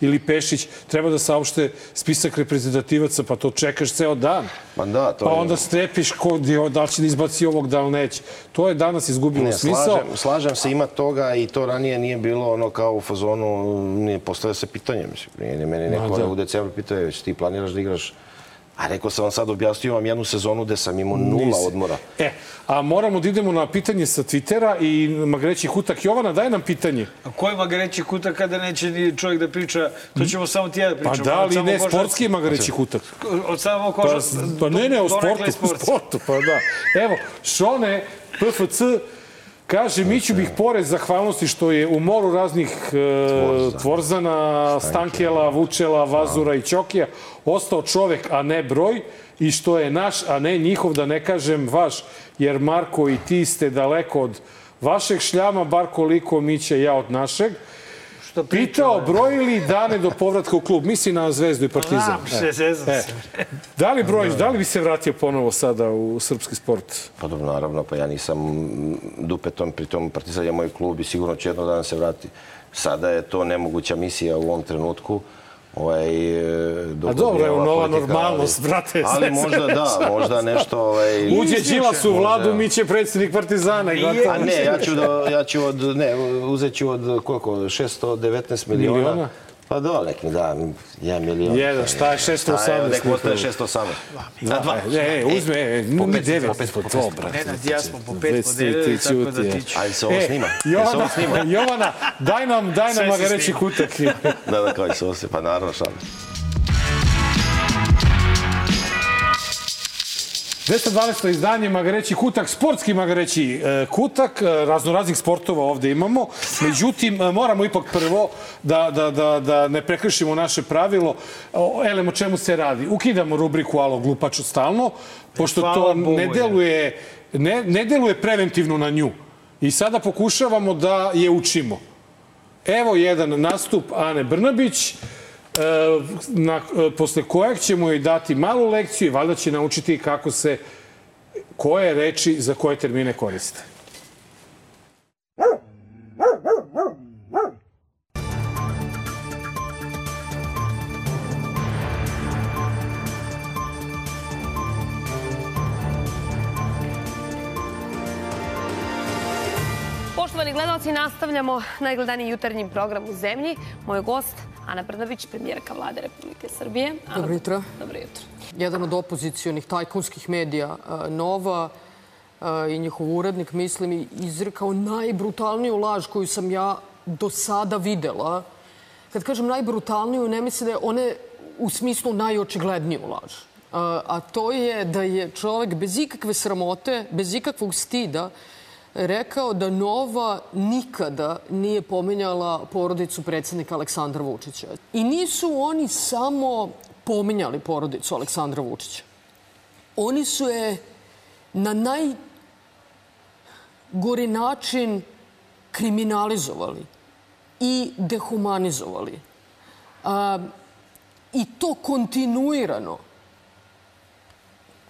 ili Pešić treba da saopšte spisak reprezentativaca, pa to čekaš ceo dan. Ma da, to Pa je- onda strepiš ko, da li će da izbaci ovog, da li neće. To je danas izgubilo Ne, smisao. slažem, slažem se, ima toga i to ranije nije bilo ono kao u fazonu, nije postavio se pitanje, mislim. Nije ni meni neko da. u decembru pitao, već ti planiraš da igraš A rekao sam vam sad, objasnio vam jednu sezonu gde sam imao nula Nisi. odmora. E, a moramo da idemo na pitanje sa Twittera i Magreći Hutak. Jovana, daj nam pitanje. A ko ima reći kuta kada neće ni čovjek da priča, to ćemo samo ti ja da Pa pričamo. da od li samog ne, sportski je Magreći Hutak. Od samog Pa, koža... pa ne, ne, o sportu, o sportu, pa da. Evo, Šone, PFC, kaže, Miću bih pored zahvalnosti što je u moru raznih e, tvorzana, Stankela, Vučela, Vazura i Ćokija ostao čovek, a ne broj, i što je naš, a ne njihov, da ne kažem vaš, jer Marko i ti ste daleko od vašeg šljama, bar koliko Mića i ja od našeg. Što priča, Pitao, brojili dane do povratka u klub? Misli na Zvezdu i Partizan. Znam, se, zezam E. se. Da li brojiš, da li bi se vratio ponovo sada u srpski sport? Pa dobro, naravno, pa ja nisam dupetom, pritom Partizan je moj klub i sigurno će jednog dana se vrati. Sada je to nemoguća misija u ovom trenutku. Ovaj, e, A dobro, je nova normalnost, brate, Ali možda da, možda nešto... Ovaj, Uđe Đilas u vladu, možda- mi će predsjednik Partizana i gotovo. A ne, ja ću, da, ja ću od, ne, uzet ću od koliko, 619 miliona. Miliona? Pa do, nek mi da, jedan milion. Jedan, šta je 618? Šta je, nek ostaje Nikola? 618. Da, dva. e, e, uzme, e, po mi pet, devet. po pet, po pet, To, po pet. brate. Nenad, ja smo po Već pet ti- podelili, ti tako da ti je. ću. Ali se ovo E, snima. Jovana? Jovana, daj nam, daj nam magareći snima. kutak. Da, da, kao i se ovo se, pa naravno šalim. 212. izdanje Magareći kutak, sportski Magareći e, kutak, e, raznoraznih sportova ovde imamo. Međutim, e, moramo ipak prvo da, da, da, da ne prekršimo naše pravilo. Elem, o čemu se radi? Ukidamo rubriku Alo glupaču stalno, pošto Hvala to Bogu, ne je. deluje, ne, ne deluje preventivno na nju. I sada pokušavamo da je učimo. Evo jedan nastup Ane Brnabić, na, posle kojeg ćemo joj dati malu lekciju i valjda će naučiti kako se koje reči za koje termine koriste. Poštovani gledalci, nastavljamo najgledaniji jutarnji program u zemlji. Moj gost, Ana Brnabić, premijerka vlade Republike Srbije. Ana, Dobro jutro. Dobro jutro. Jedan od opozicijonih tajkunskih medija e, Nova e, i njihov urednik, mislim, izrekao najbrutalniju laž koju sam ja do sada videla. Kad kažem najbrutalniju, ne mislim da je one u smislu najočigledniju laž. E, A to je da je čovek bez ikakve sramote, bez ikakvog stida, rekao da Nova nikada nije pominjala porodicu predsednika Aleksandra Vučića. I nisu oni samo pominjali porodicu Aleksandra Vučića. Oni su je na najgori način kriminalizovali i dehumanizovali. A, I to kontinuirano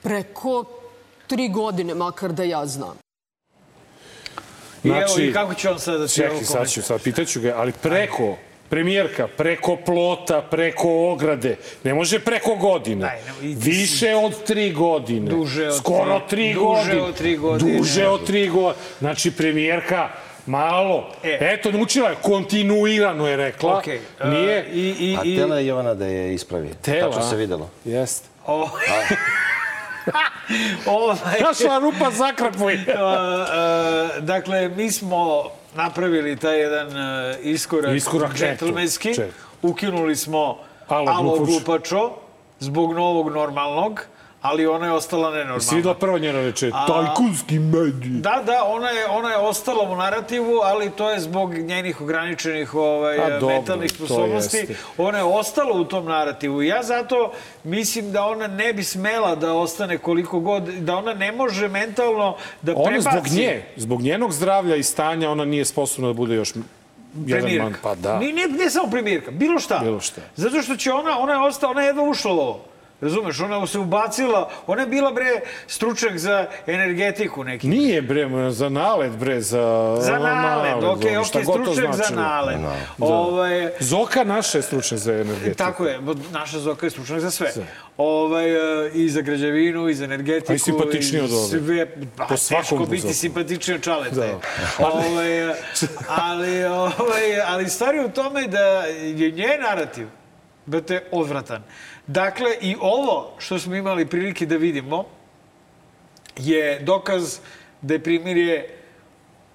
preko tri godine, makar da ja znam. I evo, i kako će on sad da će ovo Čekaj, sad ću, sad pitaću ga, ali preko, premijerka, preko plota, preko ograde, ne može preko godine. Više od tri godine. Duže od Skoro tri- tri duže godine. od tri godine. Duže od tri godine. Znači, premijerka, malo. E. Eto, naučila je, kontinuirano je rekla. Okej, e, Nije, I, i, A i, tela je Jovana da je ispravi. Tela, Tačno se a? videlo. Jeste. o, ovaj, Našla rupa zakrapuj. Uh, uh, dakle, mi smo napravili taj jedan uh, iskorak, Iskorak, džentlmenski. Ukinuli smo Alo, alo, glupačo zbog novog normalnog, ali ona je ostala nenormalna. Si videla prva njena reče, A- tajkunski mediji. Da, da, ona je, ona je ostala u narativu, ali to je zbog njenih ograničenih ovaj, A, dobro, metalnih sposobnosti. Ona je ostala u tom narativu. Ja zato mislim da ona ne bi smela da ostane koliko god, da ona ne može mentalno da Ona prebaci. zbog nje, zbog njenog zdravlja i stanja, ona nije sposobna da bude još jedan premijerka. man. Pa da. Ne, ne, ne samo premijerka, bilo šta. Bilo šta. Zato što će ona, ona je ostala, ona je jedva ušla u ovo. Razumeš, ona se ubacila, ona je bila bre stručnjak za energetiku neki. Nije bre, za nalet bre, za... Za nalet, ok, ono, šta ok, god to stručnjak za značilo. nalet. Da. Ovaj, Zoka naša je stručnjak za energetiku. Tako je, naša Zoka je stručnjak za sve. Ovaj, e, I za građevinu, i za energetiku. A i simpatičniji od ove. Sve, Po pa, svakom teško biti Zoku. simpatičniji od čaleta. Da. Ovaj, e, ali, ovaj, ali stvar je u tome da je njen narativ brate, odvratan. Dakle, i ovo što smo imali prilike da vidimo je dokaz da je primirje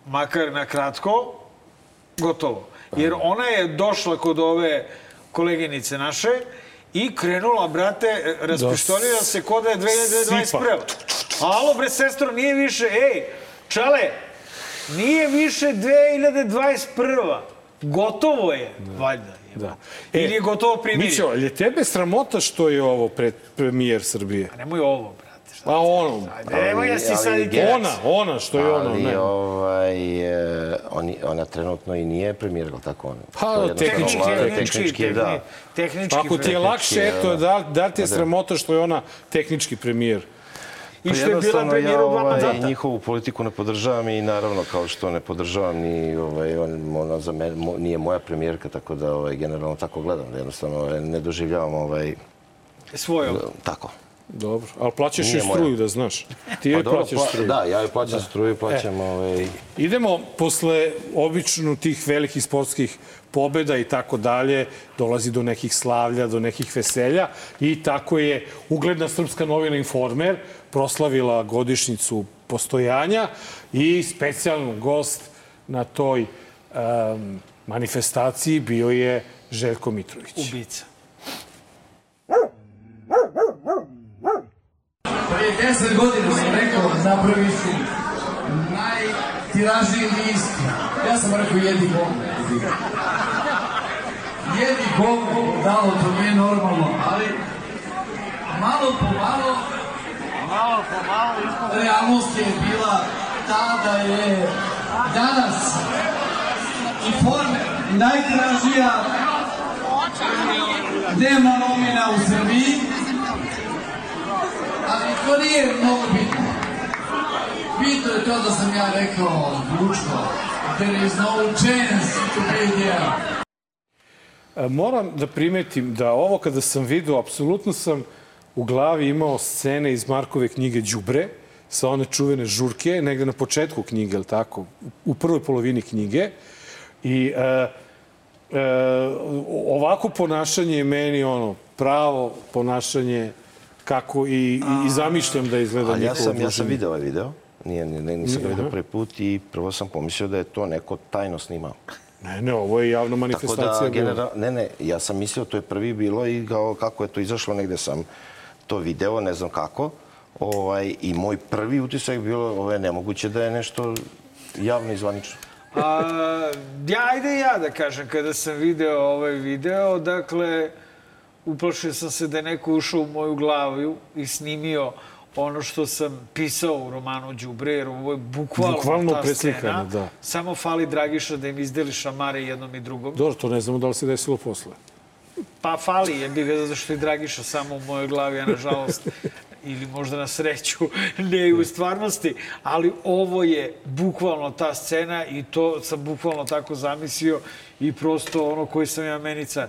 makar na kratko, gotovo. Jer ona je došla kod ove koleginice naše i krenula, brate, raspištonila se kod da je 2021. Sipa. Alo, bre, sestro, nije više, ej, čale, nije više 2021. Gotovo je, valjda. Da. Ili je gotovo primirje. Mićo, je tebe sramota što je ovo pred premijer Srbije? A nemoj ovo, brate. Šta A ono, Evo ja si ali sad i ona, ona, što je ono, Ali ne. ovaj, e, oni, ona trenutno i nije premijer, je li tako ona? Pa, tehnički, tehnički, tehnički, da. Tehnički, Pa Ako ti je lakše, eto, da, da ti je sramota što je ona tehnički premijer. I Pa što je bila jednostavno premijer ja u dva ovaj, mandata. njihovu politiku ne podržavam i naravno kao što ne podržavam ni ovaj, on, ona za mo, nije moja premijerka, tako da ovaj, generalno tako gledam. Da jednostavno ovaj, ne doživljavam ovaj, Svojom. tako. Dobro, ali plaćaš Nije moja. struju, da znaš. Ti joj Pa plaćaš pla- struju. Da, ja joj plaćam struju, plaćam ovaj, Idemo posle obično tih velikih sportskih pobeda i tako dalje, dolazi do nekih slavlja, do nekih veselja i tako je ugledna srpska novina Informer proslavila godišnjicu postojanja i specijalno gost na toj um, manifestaciji bio je Željko Mitrović. Ubica. 10 godina sam rekao napravi su najtiražniji list. Ja sam rekao jedi Bog. Jedi Bog, dalo to nije normalno, ali malo po malo malo po malo realnost je bila ta da je danas informer najtiražnija dnevna novina u Srbiji ali to nije mnogo bitno. Bitno je to da sam ja rekao zvučno there is no chance to be there. Moram da primetim da ovo kada sam video, apsolutno sam u glavi imao scene iz Markove knjige Đubre, sa one čuvene žurke, negde na početku knjige, ili tako, u prvoj polovini knjige. I e, e, ovako ponašanje je meni ono pravo ponašanje kako i, i, i zamišljam da izgleda Ali ja njihovo sam, ja sam druženje. video ovaj video. Nije, ne, nisam ga video prvi put i prvo sam pomislio da je to neko tajno snimao. Ne, ne, ovo je javna Tako manifestacija. da, bila. genera, ne, ne, ja sam mislio to je prvi bilo i kao, kako je to izašlo, negde sam to video, ne znam kako. Ovaj, I moj prvi utisak je bilo, ovo je nemoguće da je nešto javno i zvanično. A, ja, ajde ja da kažem, kada sam video ovaj video, dakle, uplašio sam se da je neko ušao u moju glavu i snimio ono što sam pisao u romanu Đubre, jer ovo je bukvalno, Bukvalno ta scena. da. Samo fali Dragiša da im izdeli šamare jednom i drugom. Dobro, to ne znamo da li se desilo posle. Pa fali, je bi ga zato što je Dragiša samo u mojoj glavi, a nažalost, ili možda na sreću, ne u stvarnosti, ali ovo je bukvalno ta scena i to sam bukvalno tako zamislio i prosto ono koji sam ja meni car.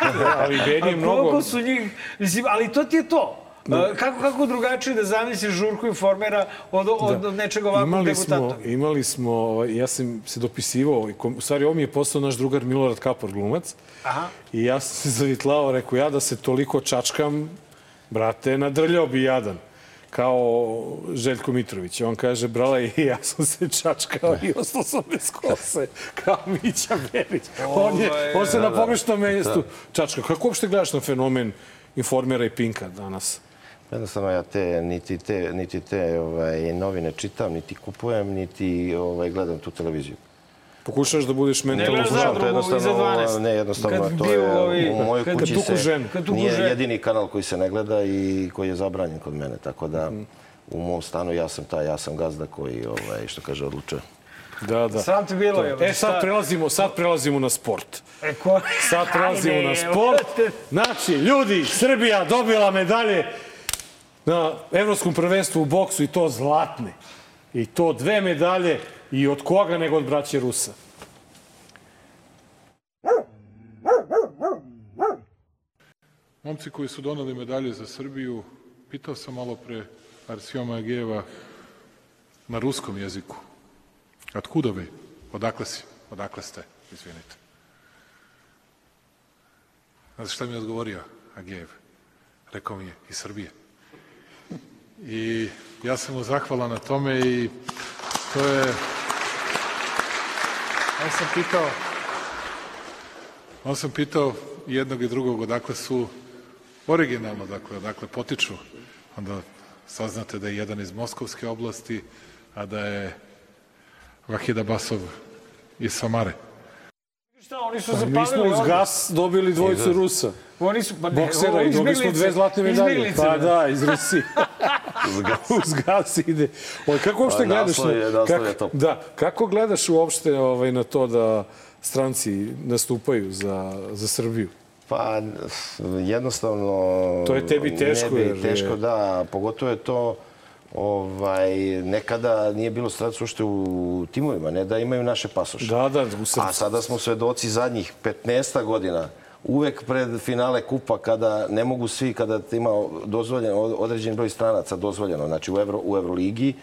ali meni je mnogo... koliko su njih, mislim, ali to ti je to. A, Kako, kako drugačije da zamisliš žurku informera od, od, od nečeg ovakvog imali smo, debutanta? imali smo, ovaj, ja sam se dopisivao, kom- u stvari ovo mi je postao naš drugar Milorad Kapor glumac, Aha. i ja sam se zavitlao, rekao ja da se toliko čačkam, brate, nadrljao bi jadan kao Željko Mitrović. On kaže, brala, i ja sam se čačkao i ostao sam bez kose, kao Mića Berić. On, je, Ovaj, on se da, na da. pogrešnom mestu čačkao. Kako uopšte gledaš na fenomen informera i Pinka danas? Jednostavno ja te, niti te, niti te ovaj, novine čitam, niti kupujem, niti ovaj, gledam tu televiziju. Pokušaš da budeš mentalno zdrav. zadrugu to jednostavno, iza 12. ne, jednostavno Kad to je ovi- u mojoj kući se tuku nije jedini kanal koji se ne gleda i koji je zabranjen kod mene, tako da u mom stanu ja sam taj, ja sam gazda koji, ovaj, što kaže, odlučuje. Da, da. Sram ti bilo, je. E, sad prelazimo, sad prelazimo na sport. E, ko... Sad prelazimo Ajde, na sport. Znači, ljudi, Srbija dobila medalje na Evropskom prvenstvu u boksu i to zlatne. I to dve medalje i od koga nego od braće Rusa. Momci koji su donali medalje za Srbiju, pitao sam malo pre Arsioma Agijeva na ruskom jeziku. Otkuda vi? Odakle si? Odakle ste? Izvinite. Znate šta mi je odgovorio Agijev? Rekao mi je, iz Srbije. I ja sam mu zahvalan na tome i to je... Ja sam pitao, On sam pitao jednog i drugog odakle su originalno, dakle, odakle potiču. Onda saznate da je jedan iz Moskovske oblasti, a da je Vahida Basov iz Samare. Šta, oni su Pa mi zapalili smo uz gas dobili dvojicu Rusa. Oni su, pa ne, Boksera i dobili smo dve zlatne medalje. Pa da, iz Rusije. Uz gas. uz gas ide. Oj, kako uopšte Pa, gledaš naslov je- na, naslov je kako, top. da, kako gledaš uopšte ovaj, na to da stranci nastupaju za, za Srbiju? Pa jednostavno... To je tebi teško, Ne bi jer je- teško, da. Pogotovo je to ovaj, nekada nije bilo stranaca ušte u timovima, ne da imaju naše pasoše. Da, da, u srcu. A sada smo svedoci zadnjih 15 godina uvek pred finale kupa kada ne mogu svi, kada ima dozvoljeno, određen broj stranaca dozvoljeno, znači u, Evro, u Euroligi,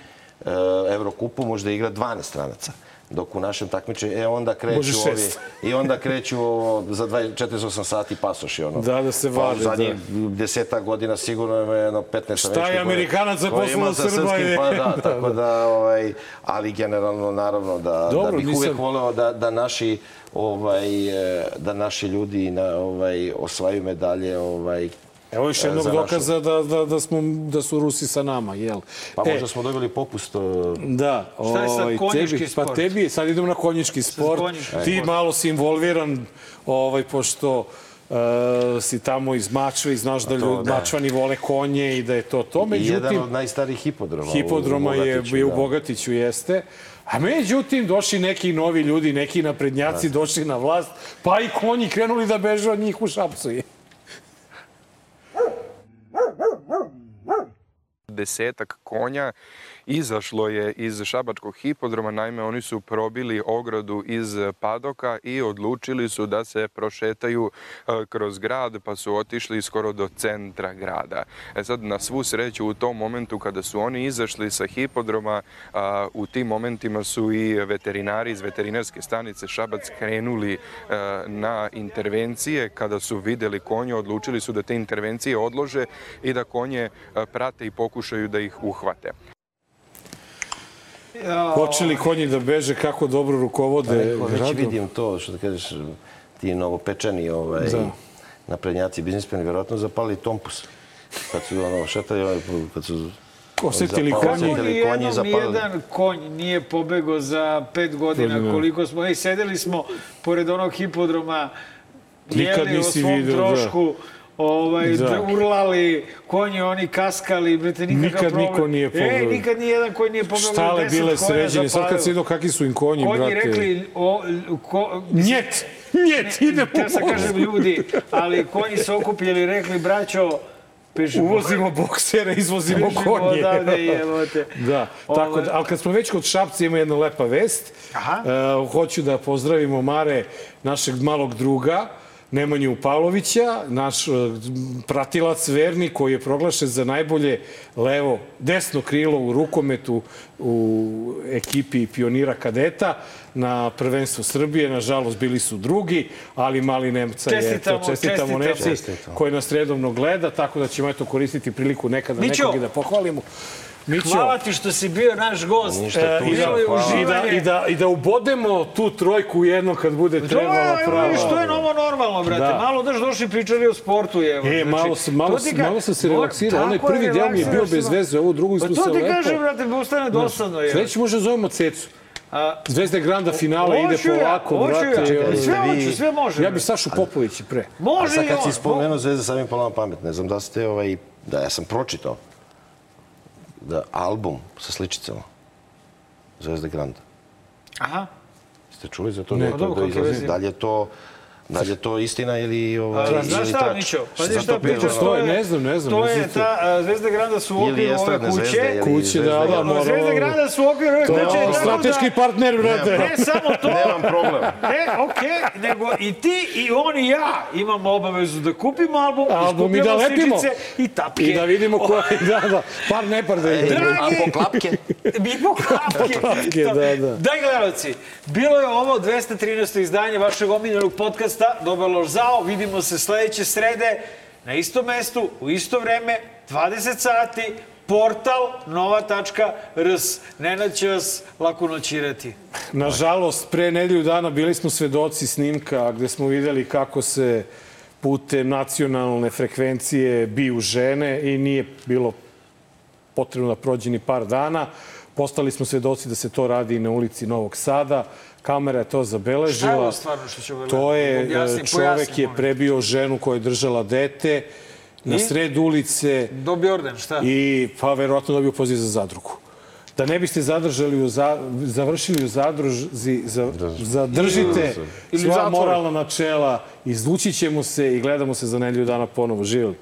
e, može da igra 12 stranaca. Dok u našem takmičenju, e onda kreću ovi, i onda kreću za 20 48 sati pasoši. Ono. Da, da se Pa vade, U zadnjih deseta godina sigurno je jedno 15 Šta je Amerikanaca poslao Srba je- Pa da, Da, tako da, ovaj, ali generalno naravno da, Dobro, da bih nisam- uvek voleo da, da naši ovaj, e, da naši ljudi na, ovaj, osvaju medalje ovaj, Evo još e, jednog dokaza da, da, da, smo, da su Rusi sa nama, jel? Pa možda smo dobili popust. e, Da, Šta je sad ovaj, konjički tebi, sport? Pa tebi, sad idemo na konjički sport. konjički Ti sport. malo si involviran, ovaj, pošto uh, si tamo iz Mačve i znaš da ljudi, da. Mačvani vole konje i da je to to. I Međutim, jedan od najstarijih hipodroma. u- hipodroma u je, Bogatiću, je u da. Bogatiću, jeste. A međutim, došli neki novi ljudi, neki naprednjaci došli na vlast, pa i konji krenuli da beže od njih u Šapcu. Desetak konja izašlo je iz Šabačkog hipodroma. Naime, oni su probili ogradu iz padoka i odlučili su da se prošetaju e, kroz grad, pa su otišli skoro do centra grada. E sad, na svu sreću, u tom momentu kada su oni izašli sa hipodroma, a, u tim momentima su i veterinari iz veterinarske stanice Šabac krenuli e, na intervencije. Kada su videli konje, odlučili su da te intervencije odlože i da konje e, prate i pokušaju da ih uhvate. Počeli konji da beže, kako dobro rukovode Neko, već gradom. vidim to, što da kažeš, ti novopečeni ovaj, Da. naprednjaci, biznismeni, vjerojatno zapali tompus. Kad su ono, šetali, ovaj, kad su Osetili konji. osetili konji zapali. nijedan konj nije pobego za pet godina koliko smo. Ej, sedeli smo pored onog hipodroma, Nikad jeli o nisi svom video, da. Ovaj, Da. urlali, konji oni kaskali, brate, nikakav Nikad problem. niko nije pobegao. Ej, nikad nijedan koji nije. Štale deset bile sređene. Sad kad se vidio kakvi su im konji, Konji brate. rekli, o, ko, Njet! Njet, idemo Te sad kažem ljudi, ali konji se okupili i rekli, braćo, bežimo. Uvozimo boksere, izvozimo Bežimo konje. odavde, jebote. Da, tako Ovaj- da, ali kad smo već kod Šapca ima jedna lepa vest. Aha. E, hoću da pozdravimo Mare, našeg malog druga, Nemanju Pavlovića, naš e, pratilac verni koji je proglašen za najbolje levo, desno krilo u rukometu u ekipi pionira kadeta na prvenstvu Srbije. Nažalost, bili su drugi, ali mali Nemca je Čestitamo, to. Čestitamo, čestitamo. Nemci koji nas redovno gleda, tako da ćemo eto koristiti priliku nekada Mićo! nekog i da pohvalimo. Mićo, Hvala ti što si bio naš gost. Ništa, E, tu da, sam, hvala. i, da, i, da, I da ubodemo tu trojku jedno kad bude To je, trebala evo, prava. vidiš, to je novo normalno, brate. Da. Malo daš došli pričali o sportu, evo. Znači, E, malo sam- malo to ti sam- ka- malo sam se relaksirao. Onaj prvi deo mi je bio bez veze, ovo drugo Pa smo to se ti lepo- kažem, brate, postane dosadno, je. Sledeći možda zovemo Cecu. A, Zvezda Granda finale ide ja, polako, ja. brate. Ono- sve vi- hoću, sve može. Ja bi Sašu Popović i pre. A Može sad kad on. si spomenuo Zvezda, je pala na pamet. Ne znam da ste ovaj... Da, ja sam pročitao da album sa sličicama Zvezda Granda. Aha. Ste čuli za to? Ne. da, Pa to, dobro, da kakve izlazi? veze? Da li je to... Da li je to istina ili... Ovaj, A, znaš ili šta? Mićo? Pa Zato šta pričaš, to to je, ne znam, ne znam, To ne je ta a, Zvezda Granda su u Ili okviru ove kuće. ili Kuće, da, da, Granda. mora- Zvezda Granda su u okviru ove To kuće. je tako strateški da- partner, brate. Ne samo to, Nemam problem. E, okej, nego i ti i on i ja imamo obavezu da kupimo album, Album i da lepimo. i tapke. I da vidimo ko je, da, da, par ne par da Ej, vidimo. a po klapke? Mi po klapke. klapke, da, da. Daj gledalci, bilo je ovo 213. izdanje vašeg omiljenog podcasta Dobar loš zao. Vidimo se sledeće srede na istom mestu, u isto vreme, 20 sati, portal nova.rs. Nenad će vas lako noćirati. Nažalost, pre nedelju dana bili smo svedoci snimka gde smo videli kako se putem nacionalne frekvencije biju žene i nije bilo potrebno da prođe ni par dana. Postali smo svedoci da se to radi na ulici Novog Sada. Kamera je to zabeležila. Šta je stvarno što ćemo To je, Objasni, e, čovek je prebio ženu koja je držala dete na I? sred ulice Dobio orden, šta? i pa verovatno dobio poziv za zadrugu. Da ne biste zadržali u za, završili u zadruzi, za, zadržite Ili svoja moralna načela, izvući ćemo se i gledamo se za nedelju dana ponovo. Živjeli.